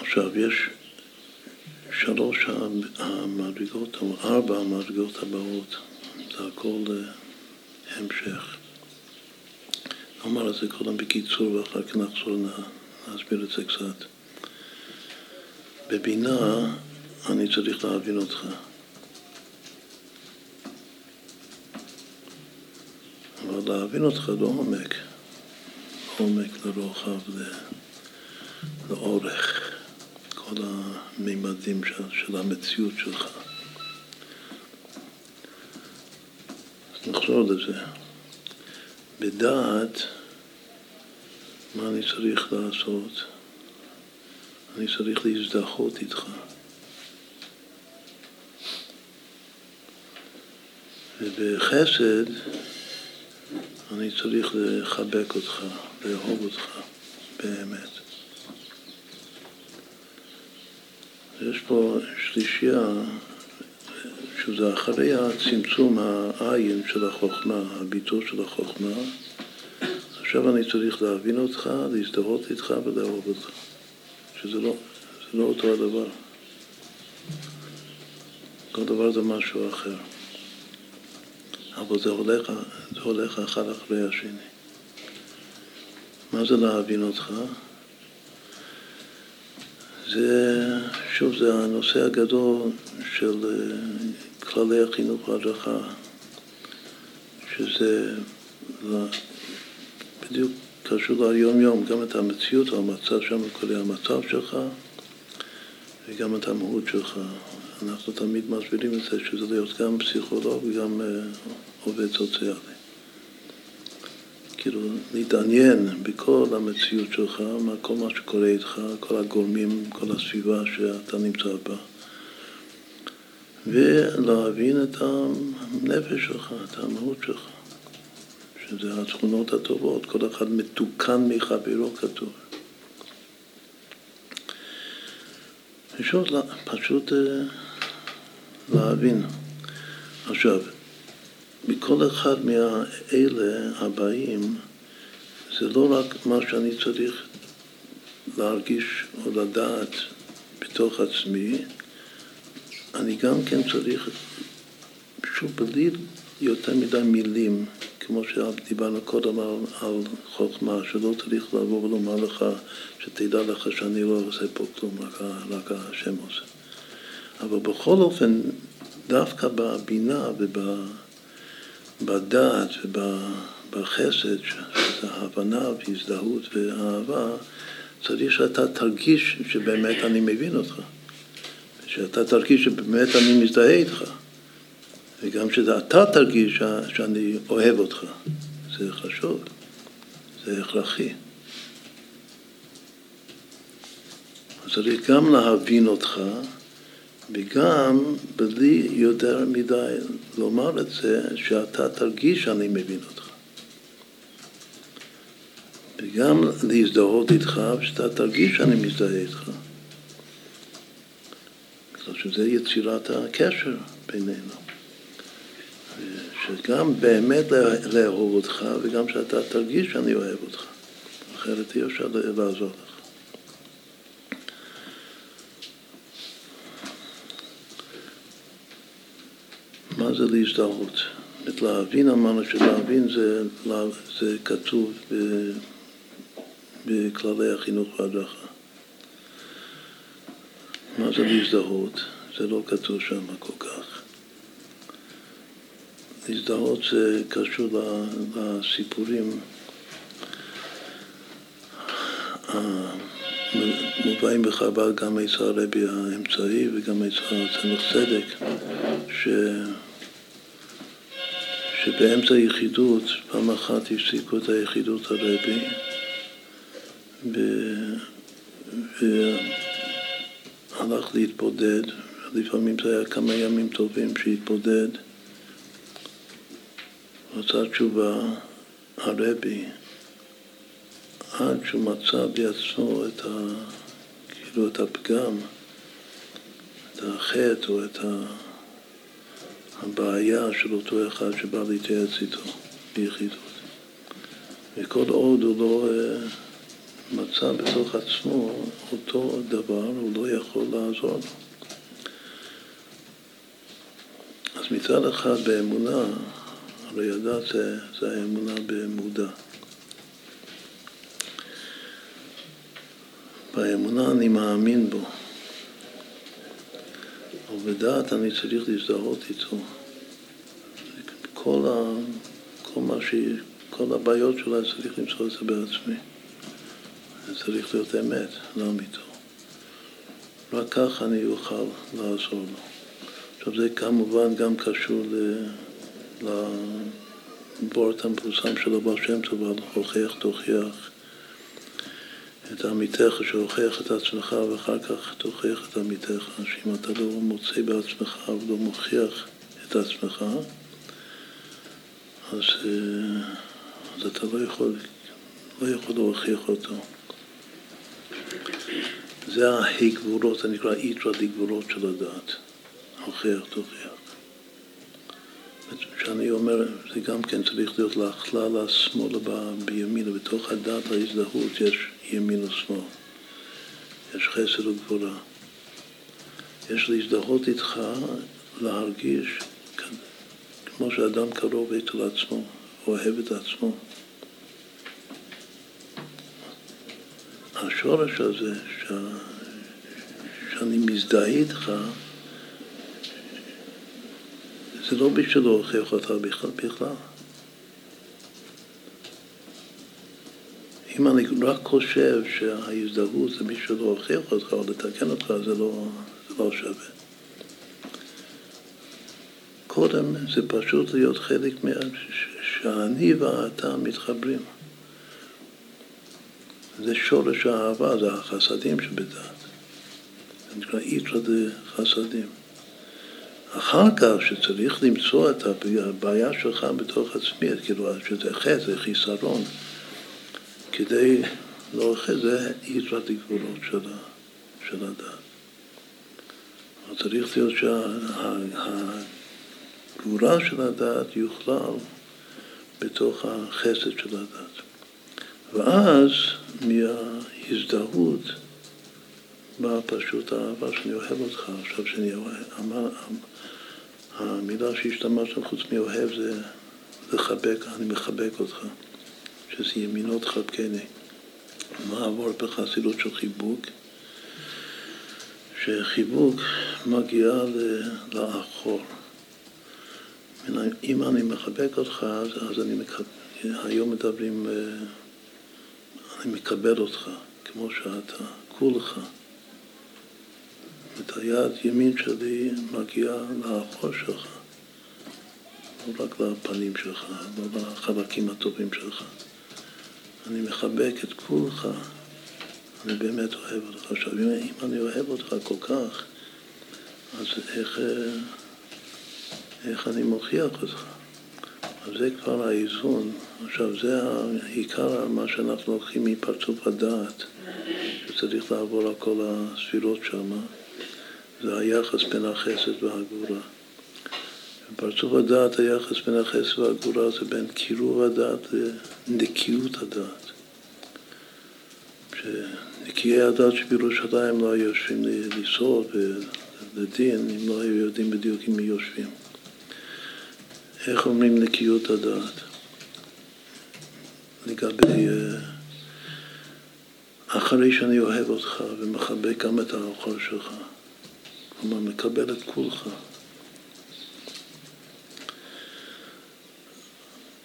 עכשיו, יש שלוש המדרגות, או ארבע המדרגות הבאות, זה הכל אה, המשך. נאמר את זה קודם בקיצור ואחר כך נחזור להסביר את זה קצת. בבינה אני צריך להבין אותך. אבל להבין אותך לעומק, לעומק, לרוחב, לאורך. כל המימדים של, של המציאות שלך. אז נחזור לזה. בדעת, מה אני צריך לעשות? אני צריך להזדהות איתך. ובחסד אני צריך לחבק אותך, לאהוב אותך באמת. יש פה שלישייה, שזה אחרי הצמצום העין של החוכמה, הביטול של החוכמה, עכשיו אני צריך להבין אותך, להזדהות איתך ולאהוב אותך, שזה לא, לא אותו הדבר. כל דבר זה משהו אחר. אבל זה הולך, זה הולך אחד אחרי השני. מה זה להבין אותך? זה, שוב, זה הנושא הגדול של אה, כללי החינוך והדרכה, שזה בדיוק קשור ליום-יום, גם את המציאות, המצב שם, כל המצב שלך וגם את המהות שלך. אנחנו תמיד מסבירים את זה שזה להיות גם פסיכולוג וגם אה, עובד סוציאלי. כאילו, להתעניין בכל המציאות שלך, מה, כל מה שקורה איתך, כל הגורמים, כל הסביבה שאתה נמצא בה, ולהבין את הנפש שלך, את המהות שלך, שזה התכונות הטובות, כל אחד מתוקן מחברו כתוב. פשוט, פשוט אה, להבין. עכשיו, מכל אחד מהאלה הבאים, זה לא רק מה שאני צריך להרגיש או לדעת בתוך עצמי, אני גם כן צריך, שוב, בלי יותר מדי מילים, כמו שדיברנו קודם על, על חוכמה, שלא צריך לבוא ולומר לך, שתדע לך שאני לא עושה פה כלום, רק, רק השם עושה. אבל בכל אופן, דווקא בבינה ובדעת ובחסד, שזה הבנה והזדהות ואהבה, צריך שאתה תרגיש שבאמת אני מבין אותך. שאתה תרגיש שבאמת אני מזדהה איתך. וגם שאתה תרגיש שאני אוהב אותך. זה חשוב, זה הכרחי. צריך גם להבין אותך וגם בלי יותר מדי לומר את זה, שאתה תרגיש שאני מבין אותך. וגם להזדהות איתך, ושאתה תרגיש שאני מזדהה איתך. בגלל שזה יצירת הקשר בינינו. שגם באמת לאהוב אותך, וגם שאתה תרגיש שאני אוהב אותך. אחרת אי אפשר לעזור לך. מה זה להזדהות? את להבין אמרנו שלהבין זה, זה כתוב ב, בכללי החינוך והדרכה. מה זה להזדהות? זה לא כתוב שם כל כך. להזדהות זה קשור לסיפורים מובאים בחב"ד גם עצה הרבי האמצעי וגם עצה צמח צדק, ש... שבאמצע היחידות, פעם אחת הפסיקו את היחידות הרבי והלך להתבודד, לפעמים זה היה כמה ימים טובים שהתבודד, רצה תשובה הרבי עד שהוא מצא בעצמו את, ה, כאילו את הפגם, את החטא או את ה... הבעיה של אותו אחד שבא להתייעץ איתו ביחידות. וכל עוד הוא לא אה, מצא בתוך עצמו אותו דבר, הוא לא יכול לעזור לו. אז מצד אחד באמונה, הרי ידע זה, זה האמונה במודע. באמונה אני מאמין בו. בדעת אני צריך להזדהות איתו. כל, ה, כל, מה ש, כל הבעיות שלה צריך למצוא את זה בעצמי. זה צריך להיות אמת לאמיתו. רק כך אני אוכל לעזור לו. עכשיו זה כמובן גם קשור לבורת המפורסם של הבעל שם טוב הוכיח תוכיח את עמיתך שהוכיח את עצמך ואחר כך תוכיח את עמיתך, שאם אתה לא מוצא בעצמך ולא מוכיח את עצמך, אז, אה, אז אתה לא יכול, לא יכול להוכיח אותו. זה ההגבורות, זה נקרא איתרא דגבורות של הדעת. הוכיח, תוכיח. כשאני אומר, זה גם כן צריך להיות להכלל השמאל בימין, ובתוך הדת ההזדהות יש ימין ושמאל. יש חסר וגבורה. יש להזדהות איתך, להרגיש כמו שאדם קרוב אצל עצמו, אוהב את עצמו. השורש הזה, ש... שאני מזדהה איתך, זה לא בשביל להוכיח אותך בכלל. אם אני רק חושב שההזדהות זה בשביל להוכיח אותך או לתקן אותך, זה לא, זה לא שווה. קודם זה פשוט להיות חלק מה... שאני ואתה מתחברים. זה שורש האהבה, זה החסדים שבדת. זה נקרא איתרא דחסדים. אחר כך, שצריך למצוא את הבעיה שלך בתוך עצמי, כאילו, שזה חטא, זה חיסרון, כדי להוכיח, זה איתרא דגבולות של, הדת. צריך להיות שהגבורה של הדת יוכלל בתוך החסד של הדת. ואז מההזדהות באה פשוט האהבה שאני אוהב אותך. עכשיו שאני אמר, המילה שהשתמשת חוץ מאוהב זה לחבק, אני מחבק אותך, שזה ימינות חבקני. מה עבור בחסידות של חיבוק? שחיבוק מגיע לאחור. אם אני מחבק אותך, אז, אז אני מקבל, היום מדברים, אה, אני מקבל אותך כמו שאתה, כולך. את היד ימין שלי מגיעה לאחור שלך, לא רק לפנים שלך, לא לחלקים הטובים שלך. אני מחבק את כולך, אני באמת אוהב אותך. עכשיו, אם אני אוהב אותך כל כך, אז איך, איך אני מוכיח אותך? אז זה כבר האיזון. עכשיו, זה העיקר מה שאנחנו לוקחים מפרצוף הדעת, שצריך לעבור על כל הספירות שם. זה היחס בין החסד והגבורה. בפרצוף הדעת היחס בין החסד והגבורה זה בין קירוב הדעת לנקיות הדעת. שנקיי הדעת שבירושלים לא היו יושבים לסעוד ולדין אם לא היו יודעים בדיוק מי יושבים. איך אומרים נקיות הדעת? לגבי... אה, אחרי שאני אוהב אותך ומחבק גם את האוכל שלך. כלומר, מקבל את כולך.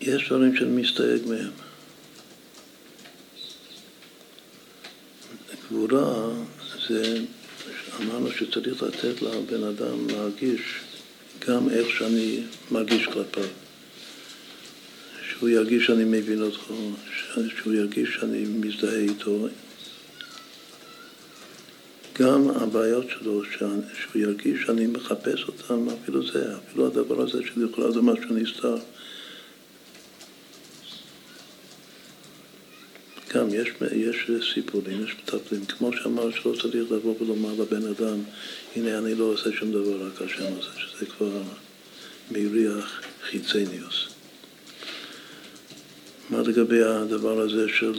יש דברים שאני מסתייג מהם. גבורה זה, אמרנו שצריך לתת לבן אדם להרגיש גם איך שאני מרגיש כלפיו. שהוא ירגיש שאני מבין אותו, שהוא ירגיש שאני מזדהה איתו, גם הבעיות שלו, שהוא ירגיש שאני מחפש אותן, אפילו זה, אפילו הדבר הזה של יכולה זה משהו נסתר. יש, יש סיפורים, יש מטפלים, כמו שאמר שלא צריך לבוא ולומר לבן אדם, הנה אני לא עושה שום דבר, רק השם עושה, שזה כבר מריח חיצניוס. מה לגבי הדבר הזה של,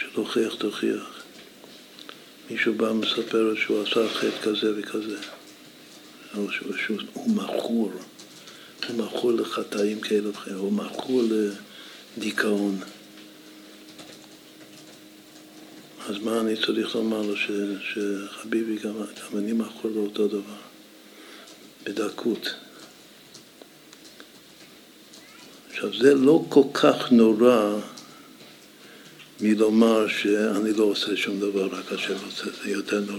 של הוכיח תוכיח? מישהו בא ומספר שהוא עשה חטא כזה וכזה, או שהוא, שהוא מכור, הוא מכור לחטאים כאלה וכאלה, הוא מכור לדיכאון. אז מה אני צריך לומר לו, ש, שחביבי, גם, גם אני מכור לאותו דבר, בדקות. עכשיו, זה לא כל כך נורא מלומר שאני לא עושה שום דבר, רק השם עושה, זה יותר נורא,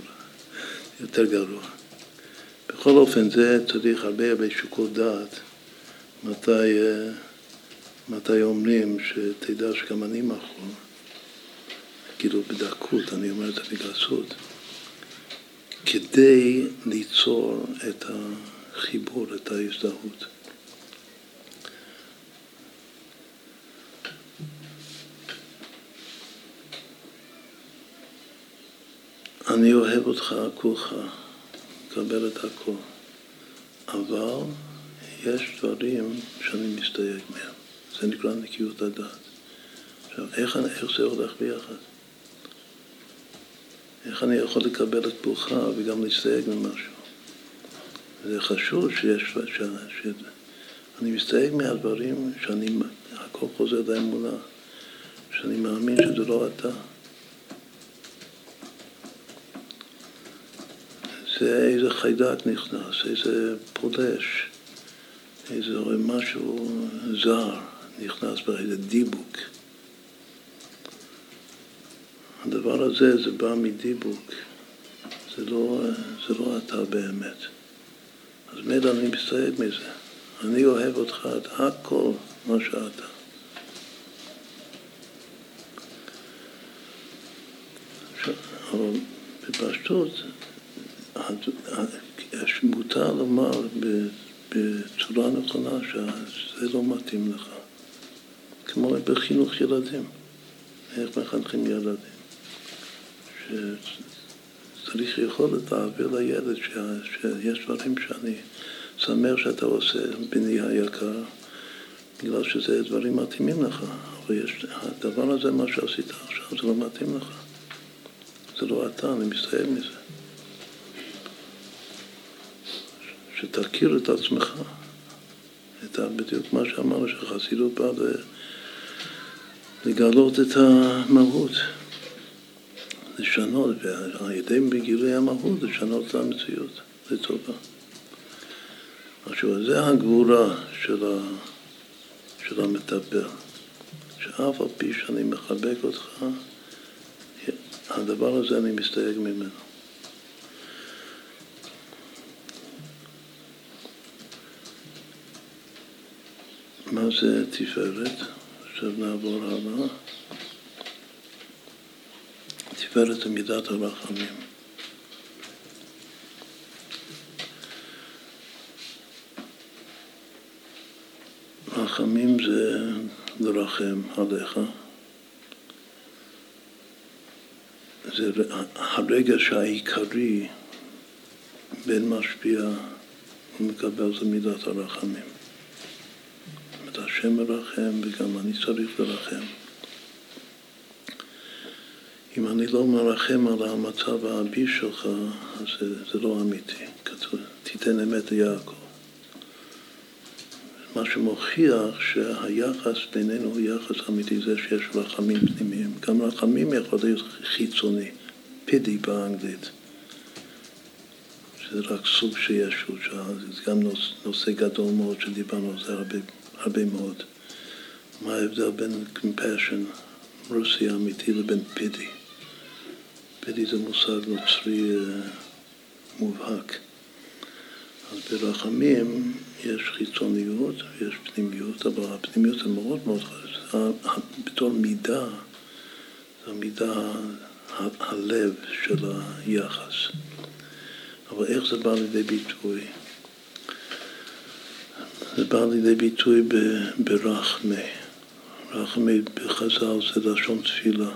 יותר גרוע. בכל אופן, זה צריך הרבה הרבה שיקול דעת מתי, מתי אומרים שתדע שגם אני מכור. כאילו בדקות, אני אומר את זה בגסות, כדי ליצור את החיבור, את ההזדהות. אני אוהב אותך כולך, קבל את הכל, אבל יש דברים שאני מסתייג מהם, זה נקרא נקיות הדעת. עכשיו, איך, איך זה הולך ביחד? איך אני יכול לקבל את כולך וגם להסתייג ממשהו? זה חשוב שיש, ש, ש, אני מסתייג מהדברים שאני, הכל חוזר לאמונה, שאני מאמין שזה לא אתה. זה איזה חיידק נכנס, איזה פולש, איזה משהו זר נכנס באיזה דיבוק. הדבר הזה, זה בא מדיבוק, זה לא, זה לא אתה באמת. אז מילא אני מסתייג מזה. אני אוהב אותך את הכל מה שאתה. אבל בפשטות מותר לומר בצורה נכונה שזה לא מתאים לך. כמו בחינוך ילדים, איך מחנכים ילדים. שצריך יכולת להעביר לילד שיש דברים שאני שמח שאתה עושה בני היקר, בגלל שזה דברים מתאימים לך, אבל יש, הדבר הזה, מה שעשית עכשיו, זה לא מתאים לך. זה לא אתה, אני מסתייג מזה. שתכיר את עצמך, את בדיוק מה שאמרנו, שחסידות באה לגלות את המהות, לשנות, ועל ידי בגילוי המהות לשנות את המציאות לטובה. עכשיו, זה הגבורה של, ה, של המטפל, שאף על פי שאני מחבק אותך, הדבר הזה אני מסתייג ממנו. מה זה תפארת? עכשיו נעבור הלאה. תפארת זה מידת הרחמים. רחמים זה לרחם עליך. זה הרגש העיקרי בין משפיע ומקבל זה מידת הרחמים. השם מרחם וגם אני צריך לרחם. אם אני לא מרחם על המצב האבי שלך, אז זה, זה לא אמיתי. כתוב, תיתן אמת ליעקב. מה שמוכיח שהיחס בינינו הוא יחס אמיתי, זה שיש רחמים פנימיים. גם רחמים יכול להיות חיצוני, פידי באנגלית. שזה רק סוג של ישות, זה גם נושא גדול מאוד שדיברנו על זה הרבה הרבה מאוד. מה ההבדל בין compassion, רוסי אמיתי, לבין פידי? פידי זה מושג נוצרי uh, מובהק. אז ברחמים יש חיצוניות ויש פנימיות, אבל הפנימיות זה מאוד מאוד חשוב. בתור מידה, זו מידה הלב של היחס. אבל איך זה בא לידי ביטוי? זה בא לידי ביטוי ברחמי. רחמי בחז"ל זה לשון תפילה.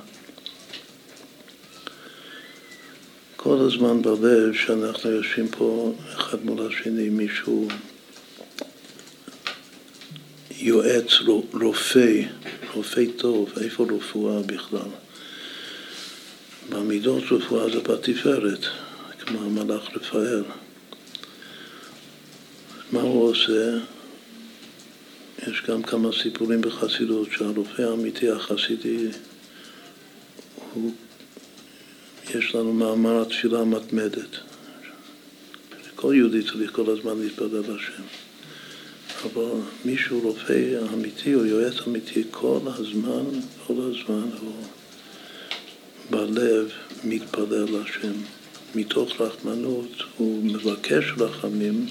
כל הזמן בלב שאנחנו יושבים פה אחד מול השני, מישהו יועץ, רופא, רופא טוב, איפה רפואה בכלל? במידות רפואה זה בתפארת, כמו המלאך רפאל. מה הוא עושה? יש גם כמה סיפורים בחסידות שהרופא האמיתי החסידי הוא, יש לנו מאמר התפילה המתמדת. כל יהודי צריך כל הזמן להתפלל השם. אבל מישהו רופא אמיתי או יועץ אמיתי כל הזמן, כל הזמן הוא בלב מתפלל לשם. מתוך רחמנות הוא מבקש רחמים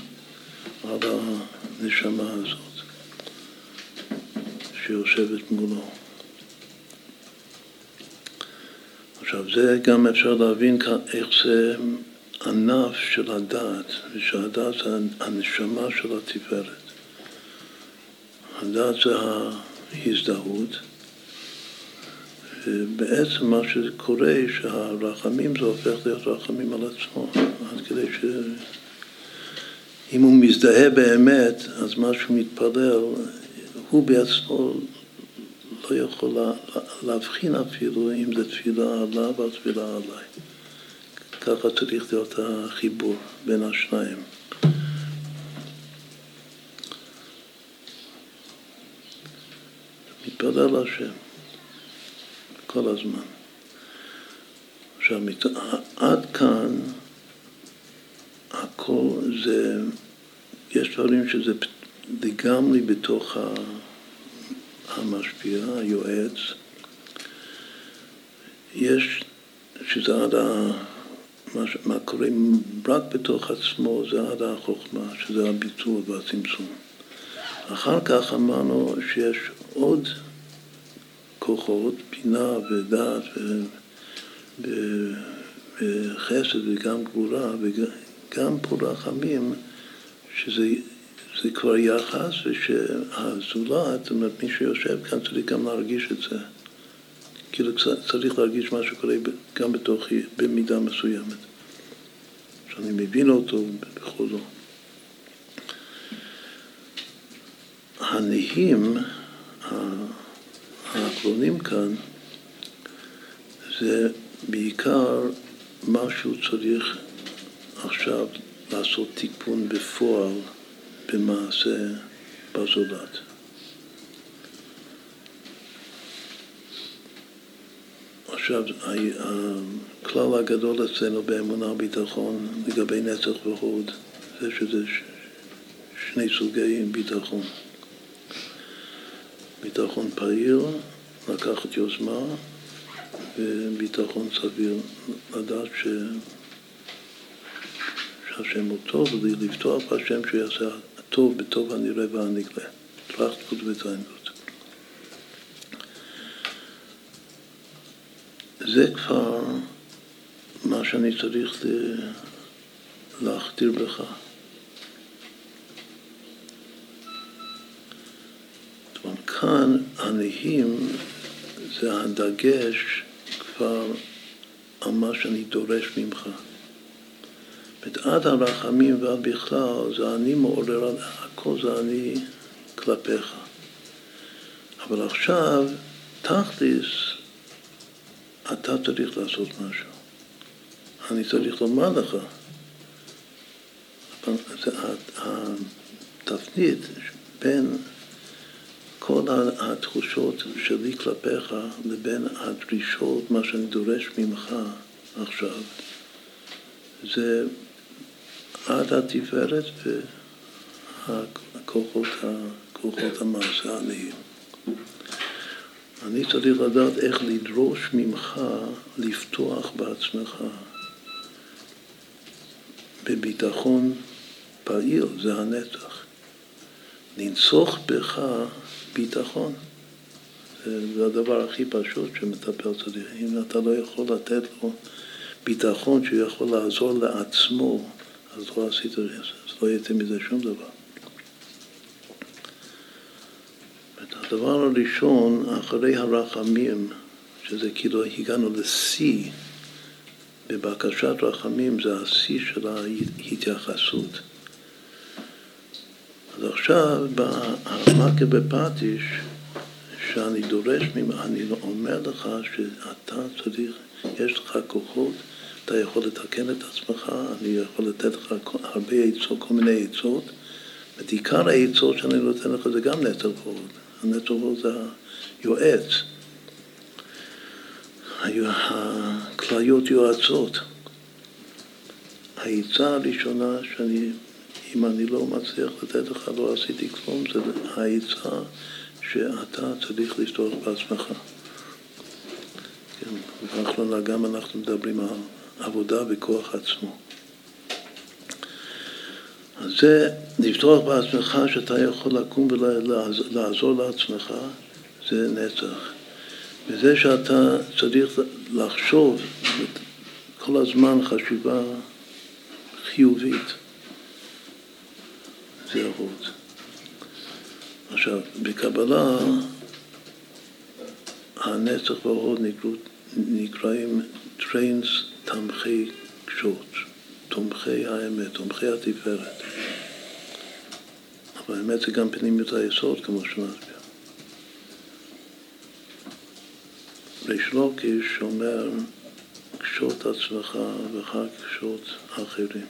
על הנשמה הזאת. שיושבת מולו. עכשיו, זה גם אפשר להבין איך זה ענף של הדת, ושהדת זה הנשמה של התפארת. הדת זה ההזדהות, ובעצם מה שקורה, שהרחמים זה הופך להיות רחמים על עצמו, עד כדי ש... אם הוא מזדהה באמת, אז מה שהוא מתפלל, הוא בעצמו לא יכול להבחין אפילו אם זה תפילה עליו או תפילה עליי. ככה צריך להיות החיבור בין השניים. מתפלל השם כל הזמן. עכשיו, עד כאן הכל זה, יש דברים שזה לגמרי בתוך המשפיע, היועץ. יש, שזה עד ה... מה, מה קורה רק בתוך עצמו זה עד החוכמה, שזה הביצוע והצמצום. אחר כך אמרנו שיש עוד כוחות, בינה ודעת וחסד וגם גבורה וגם פה רחמים, שזה זה כבר יחס ושהזולת, זאת אומרת מי שיושב כאן צריך גם להרגיש את זה. כאילו צריך להרגיש מה שקורה גם בתוכי במידה מסוימת. שאני מבין אותו בכל זאת. הנהים, האחרונים כאן, זה בעיקר מה שהוא צריך עכשיו לעשות תיקון בפועל במעשה בזולת. עכשיו, הכלל הגדול אצלנו באמונה וביטחון לגבי נצח והוד זה שזה שני סוגי ביטחון. ביטחון פעיל, לקחת יוזמה, וביטחון סביר, לדעת ש... שהשם הוא טוב, ולפתוח בהשם שהוא הטוב בטוב הנראה והנגלה. טראכטפוט וזיינבוט. זה כבר מה שאני צריך להכתיר בך. כאן הנהים זה הדגש כבר על מה שאני דורש ממך. עד הרחמים ועד בכלל זה אני מעורר, הכל זה אני כלפיך. אבל עכשיו, תכלס, אתה צריך לעשות משהו. אני צריך לומר לך. התפנית בין כל התחושות שלי כלפיך לבין הדרישות, מה שאני דורש ממך עכשיו, זה עד התפארת והכוחות המעשה העניים. אני צריך לדעת איך לדרוש ממך לפתוח בעצמך בביטחון פעיל, זה הנצח. לנסוך בך ביטחון. זה הדבר הכי פשוט שמטפל צריך. אם אתה לא יכול לתת לו ביטחון שהוא יכול לעזור לעצמו, אז לא עשית, אז לא יצא מזה שום דבר. הדבר הראשון, אחרי הרחמים, שזה כאילו הגענו לשיא בבקשת רחמים, זה השיא של ההתייחסות. אז עכשיו, במכה בפטיש, שאני דורש ממך, אני אומר לך שאתה צריך, יש לך כוחות, אתה יכול לתקן את עצמך, אני יכול לתת לך הרבה עצות, כל מיני עצות, ועיקר העצות שאני נותן לך זה גם נטל ועוד. הנטל ועוד זה היועץ. הכליות יועצות. העצה הראשונה שאני אם אני לא מצליח לתת לך, לא עשיתי כלום, זה העצה שאתה צריך לפתוח בעצמך. כן, באחרונה גם אנחנו מדברים על עבודה בכוח עצמו. אז זה לפתוח בעצמך שאתה יכול לקום ולעזור לעצמך, זה נצח. וזה שאתה צריך לחשוב כל הזמן חשיבה חיובית, זה אבות. עכשיו, בקבלה הנצח וההוד נקראים תרין תמכי קשוט, תומכי האמת, תומכי התפארת. אבל האמת זה גם פנימיות היסוד, כמו שנסביר. ריש לוקיש אומר, קשוט עצמך ואחר כך קשוט אחרים.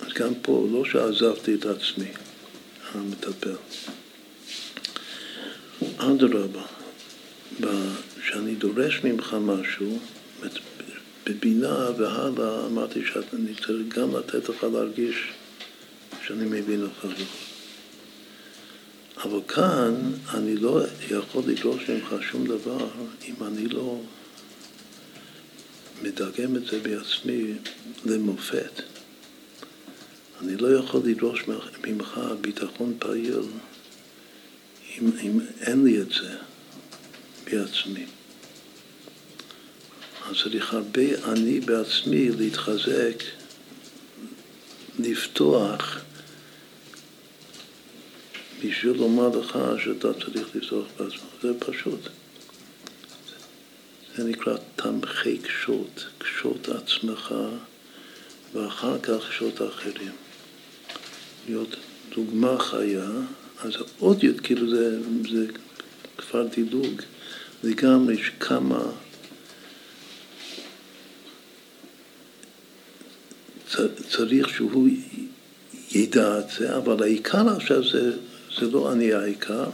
אז גם פה, לא שעזבתי את עצמי, המטפל. אדרבה, כשאני דורש ממך משהו, בבינה והלאה אמרתי שאני צריך גם לתת לך להרגיש שאני מבין אותך. אבל כאן אני לא יכול לדרוש ממך שום דבר אם אני לא מדגם את זה בעצמי למופת. אני לא יכול לדרוש ממך ביטחון פעיל אם, אם אין לי את זה בעצמי. אז צריך הרבה אני בעצמי להתחזק, לפתוח, בשביל לומר לך שאתה צריך לפתוח בעצמך. זה פשוט. זה נקרא תמכי קשות, קשות עצמך, ואחר כך קשות אחרים. להיות דוגמה חיה, אז עוד יותר, כאילו זה, זה כבר דילוג לגמרי, שכמה צריך שהוא ידע את זה, אבל העיקר עכשיו זה, זה לא אני העיקר,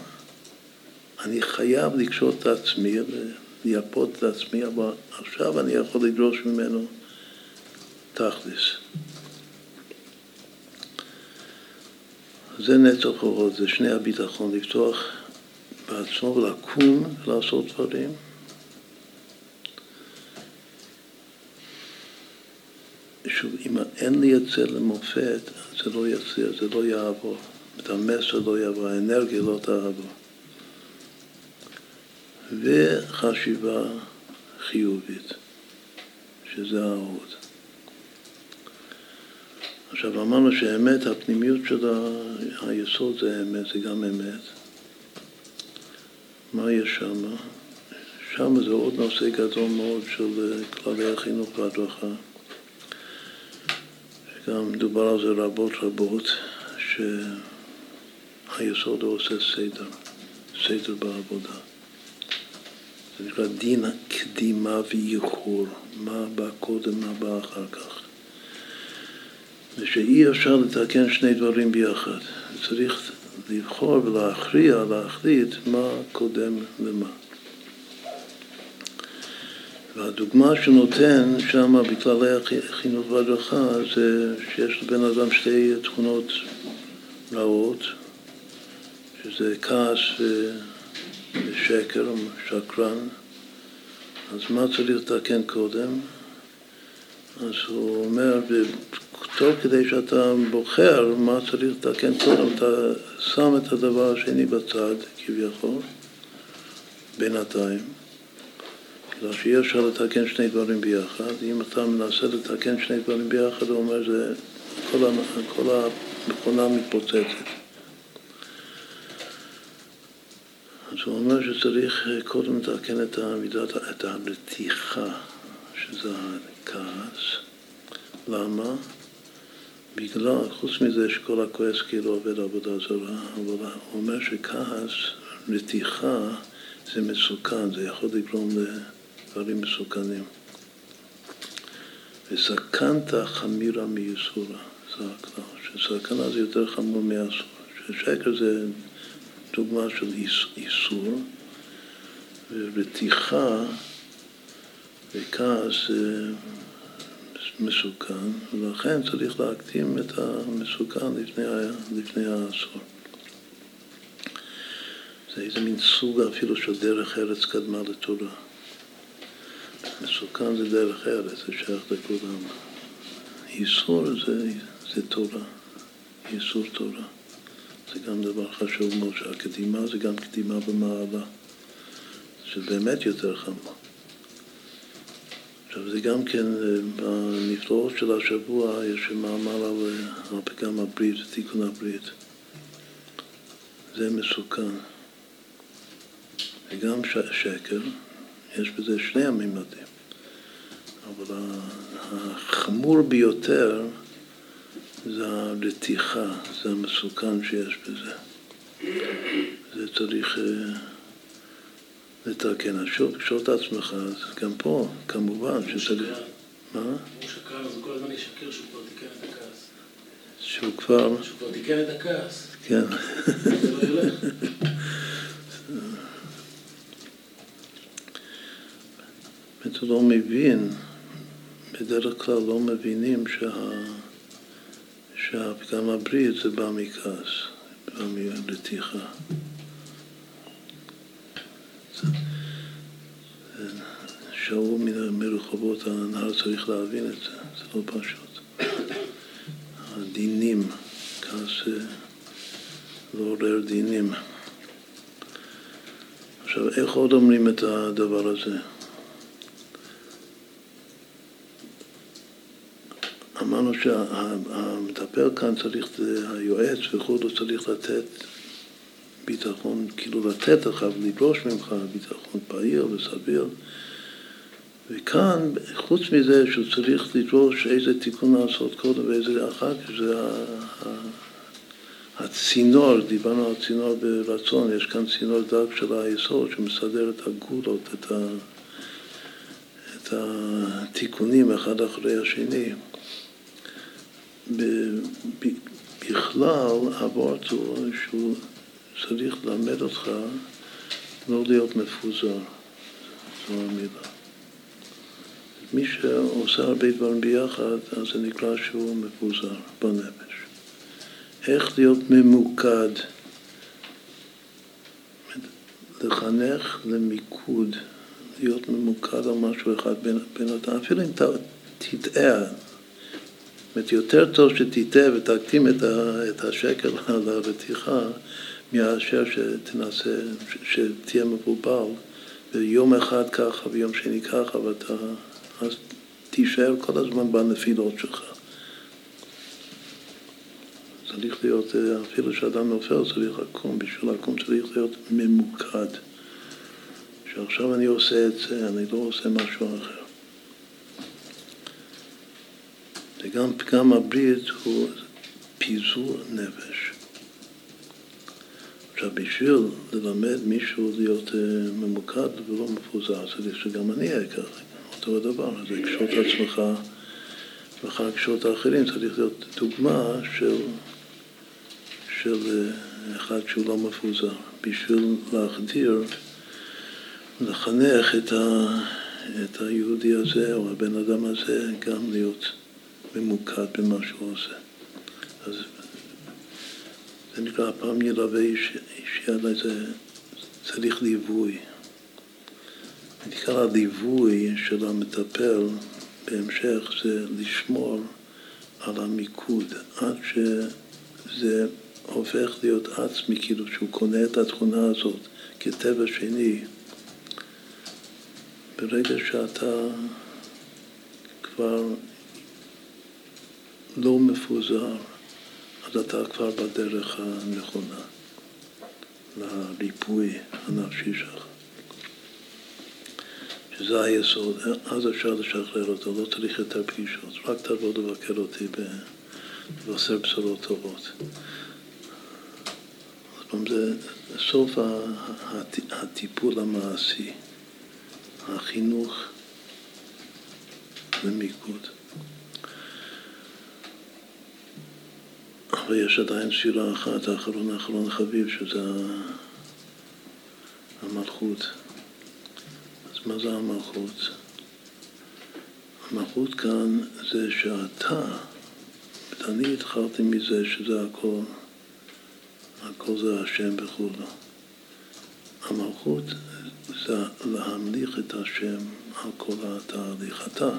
אני חייב לקשור את עצמי, לייפות את עצמי, אבל עכשיו אני יכול לדרוש ממנו תכלס. זה נצח אורות, זה שני הביטחון, לפתוח בעצמו ולקום ולעשות דברים. שוב, אם אין לי את זה למופת, זה לא יצליח, זה לא יעבור. את המסר לא יעבור, האנרגיה לא תעבור. וחשיבה חיובית, שזה ההוד. עכשיו אמרנו שהאמת, הפנימיות של היסוד זה אמת, זה גם אמת. מה יש שם? שם זה עוד נושא גדול מאוד של כללי החינוך והדרכה. גם מדובר על זה רבות רבות, שהיסוד עושה סדר, סדר בעבודה. זה נקרא דין קדימה ואיחור, מה בא קודם, מה בא אחר כך. ושאי אפשר לתקן שני דברים ביחד. צריך לבחור ולהכריע, להחליט מה קודם למה. והדוגמה שנותן שם בכללי החינוך והדרכה זה שיש לבן אדם שתי תכונות רעות, שזה כעס ושקר, שקרן. אז מה צריך לתקן קודם? אז הוא אומר, תוך כדי שאתה בוחר מה צריך לתקן קודם, אתה שם את הדבר השני בצד, כביכול, בינתיים. בגלל שאי אפשר לתקן שני דברים ביחד. אם אתה מנסה לתקן שני דברים ביחד, הוא אומר, זה כל, כל המכונה מתפוצצת. אז הוא אומר שצריך קודם לתקן את המידת, את הרתיחה, שזה הכעס. למה? בגלל, חוץ מזה שכל הכועס כאילו עובד עבודה זרה, אבל הוא אומר שכעס, רתיחה, זה מסוכן, זה יכול לגרום לדברים מסוכנים. וסכנת חמירה מייסורה, זה הכלל, שסכנה זה יותר חמור מאסור, ששקר זה דוגמה של איסור, ורתיחה וכעס זה מסוכן, ולכן צריך להקטים את המסוכן לפני, לפני האסור. זה איזה מין סוג אפילו של דרך ארץ קדמה לתורה. מסוכן זה דרך ארץ, זה שייך לכולם. איסור זה, זה תורה, איסור תורה. זה גם דבר חשוב מאוד, שהקדימה זה גם קדימה במעלה. שזה באמת יותר חמור. עכשיו זה גם כן, בנפלאות של השבוע יש מאמר על, על פגם הברית, תיקון הברית. זה מסוכן. וגם שקר, יש בזה שני הממדים. אבל החמור ביותר זה הרתיחה, זה המסוכן שיש בזה. זה צריך uh, לתקן. אז שוב, לשאול את עצמך, אז גם פה, כמובן, שצריך... מה? הוא שקר, אז הוא כל הזמן ישקר שהוא כבר תיקן את הכעס. שהוא כבר... שהוא כבר תיקן את הכעס. כן. זה לא מבין, בדרך כלל לא מבינים שה... שהפגם הברית זה בא מכעס, בא מרתיחה. שאול מרחובות הנהר צריך להבין את זה, זה לא פשוט. הדינים, כעס לא עורר דינים. עכשיו, איך עוד אומרים את הדבר הזה? אמרנו שהמטפל כאן צריך, היועץ וכו', צריך לתת ביטחון, כאילו לתת לך ולדרוש ממך ביטחון פעיל וסביר. וכאן, חוץ מזה שהוא צריך לדרוש איזה תיקון לעשות קודם ואיזה אחר כך, זה הצינור, דיברנו על צינור ברצון, יש כאן צינור דק של היסוד שמסדר את הגולות, את, ה, את התיקונים אחד אחרי השני. בכלל, הוא שהוא צריך ללמד אותך לא להיות מפוזר, זו המילה. מי שעושה הרבה דברים ביחד, אז זה נקרא שהוא מפוזר בנפש. איך להיות ממוקד, לחנך למיקוד, להיות ממוקד על משהו אחד בין, בין אפילו אם תטעה, אומרת, יותר טוב שתטעה ותקטים את, על הרתיחה מאשר שתנסה, שתהיה מבולבל ויום אחד ככה ויום שני ככה ואתה אז תישאר כל הזמן בנפילות שלך. צריך להיות, אפילו כשאדם נופל צריך לקום, בשביל לקום צריך להיות ממוקד. שעכשיו אני עושה את זה, אני לא עושה משהו אחר. וגם פגם הברית הוא פיזור נפש. עכשיו, בשביל ללמד מישהו להיות ממוקד ולא מפוזר, צריך שגם אני אהיה ככה, אותו הדבר. אז לקשור את עצמך ואחר לקשור את האחרים, צריך להיות דוגמה של, של אחד שהוא לא מפוזר, בשביל להחדיר, לחנך את, ה, את היהודי הזה או הבן אדם הזה גם להיות ממוקד במה שהוא עושה. אז זה נקרא פעם ילווה איש, איש יד לזה, צריך ליווי. נקרא הליווי של המטפל בהמשך זה לשמור על המיקוד עד שזה הופך להיות עצמי, כאילו שהוא קונה את התכונה הזאת כטבע שני. ברגע שאתה כבר לא מפוזר, אז אתה כבר בדרך הנכונה לריפוי הנפשי שלך. שזה היסוד, אז אפשר לשחרר אותו, לא צריך יותר פגישות, רק תבוא לבקר אותי ולבשר בשורות טובות. זה סוף הטיפול המעשי, החינוך למיקוד. ויש עדיין שאלה אחת, האחרון האחרון חביב, שזה המלכות. אז מה זה המלכות? המלכות כאן זה שאתה, אני התחלתי מזה שזה הכל, הכל זה השם וכו'. המלכות זה להמליך את השם על כל התהליך. אתה,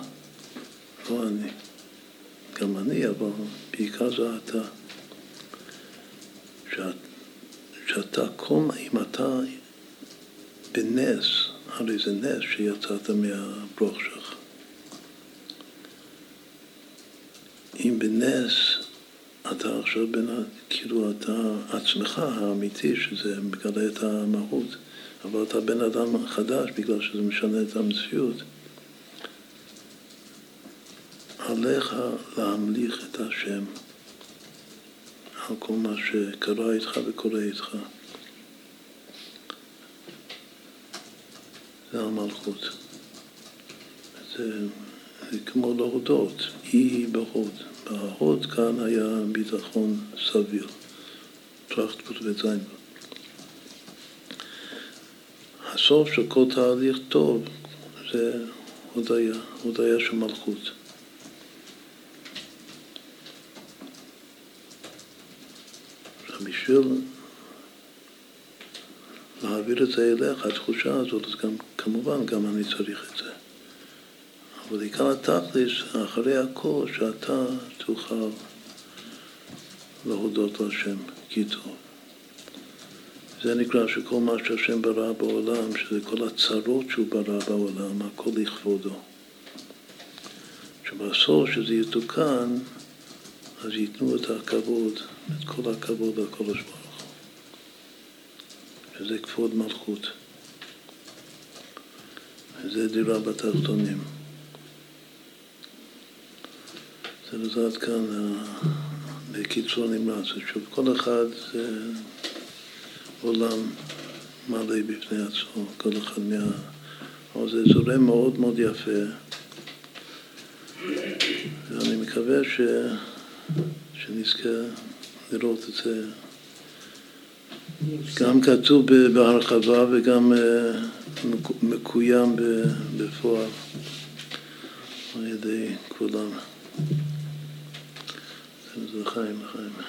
לא אני. גם אני, אבל בעיקר זה אתה. שאת, שאתה, כל, אם אתה בנס, הרי זה נס שיצאת מהברוך שלך. אם בנס אתה עכשיו בין, כאילו אתה עצמך האמיתי, שזה מגלה את המהות, אבל אתה בן אדם חדש בגלל שזה משנה את המציאות. עליך להמליך את השם על כל מה שקרה איתך וקורה איתך. זה המלכות. זה, זה כמו להודות, אי בהוד. בהוד כאן היה ביטחון סביר, טראכטפוט וזיין. הסוף של כל תהליך טוב זה הודיה, הודיה של מלכות. עכשיו בשביל להעביר את זה אליך, התחושה הזאת, אז גם, כמובן גם אני צריך את זה. אבל עיקר התכלס, אחרי הכל, שאתה תוכל להודות להשם כי טוב. זה נקרא שכל מה שהשם ברא בעולם, שזה כל הצרות שהוא ברא בעולם, הכל לכבודו. שבסוף שזה יתוקן, אז ייתנו את הכבוד, את כל הכבוד לקודש ברוך. שזה כבוד מלכות. וזה דירה בתחתונים. זה עד כאן בקיצור נמרץ. שוב, כל אחד זה עולם מלא בפני עצמו, כל אחד מה... אבל זה זורם מאוד מאוד יפה, ואני מקווה ש... שנזכה לראות את זה גם כתוב בהרחבה וגם אה, מקוים בפועל על ידי כולם. חיים, חיים.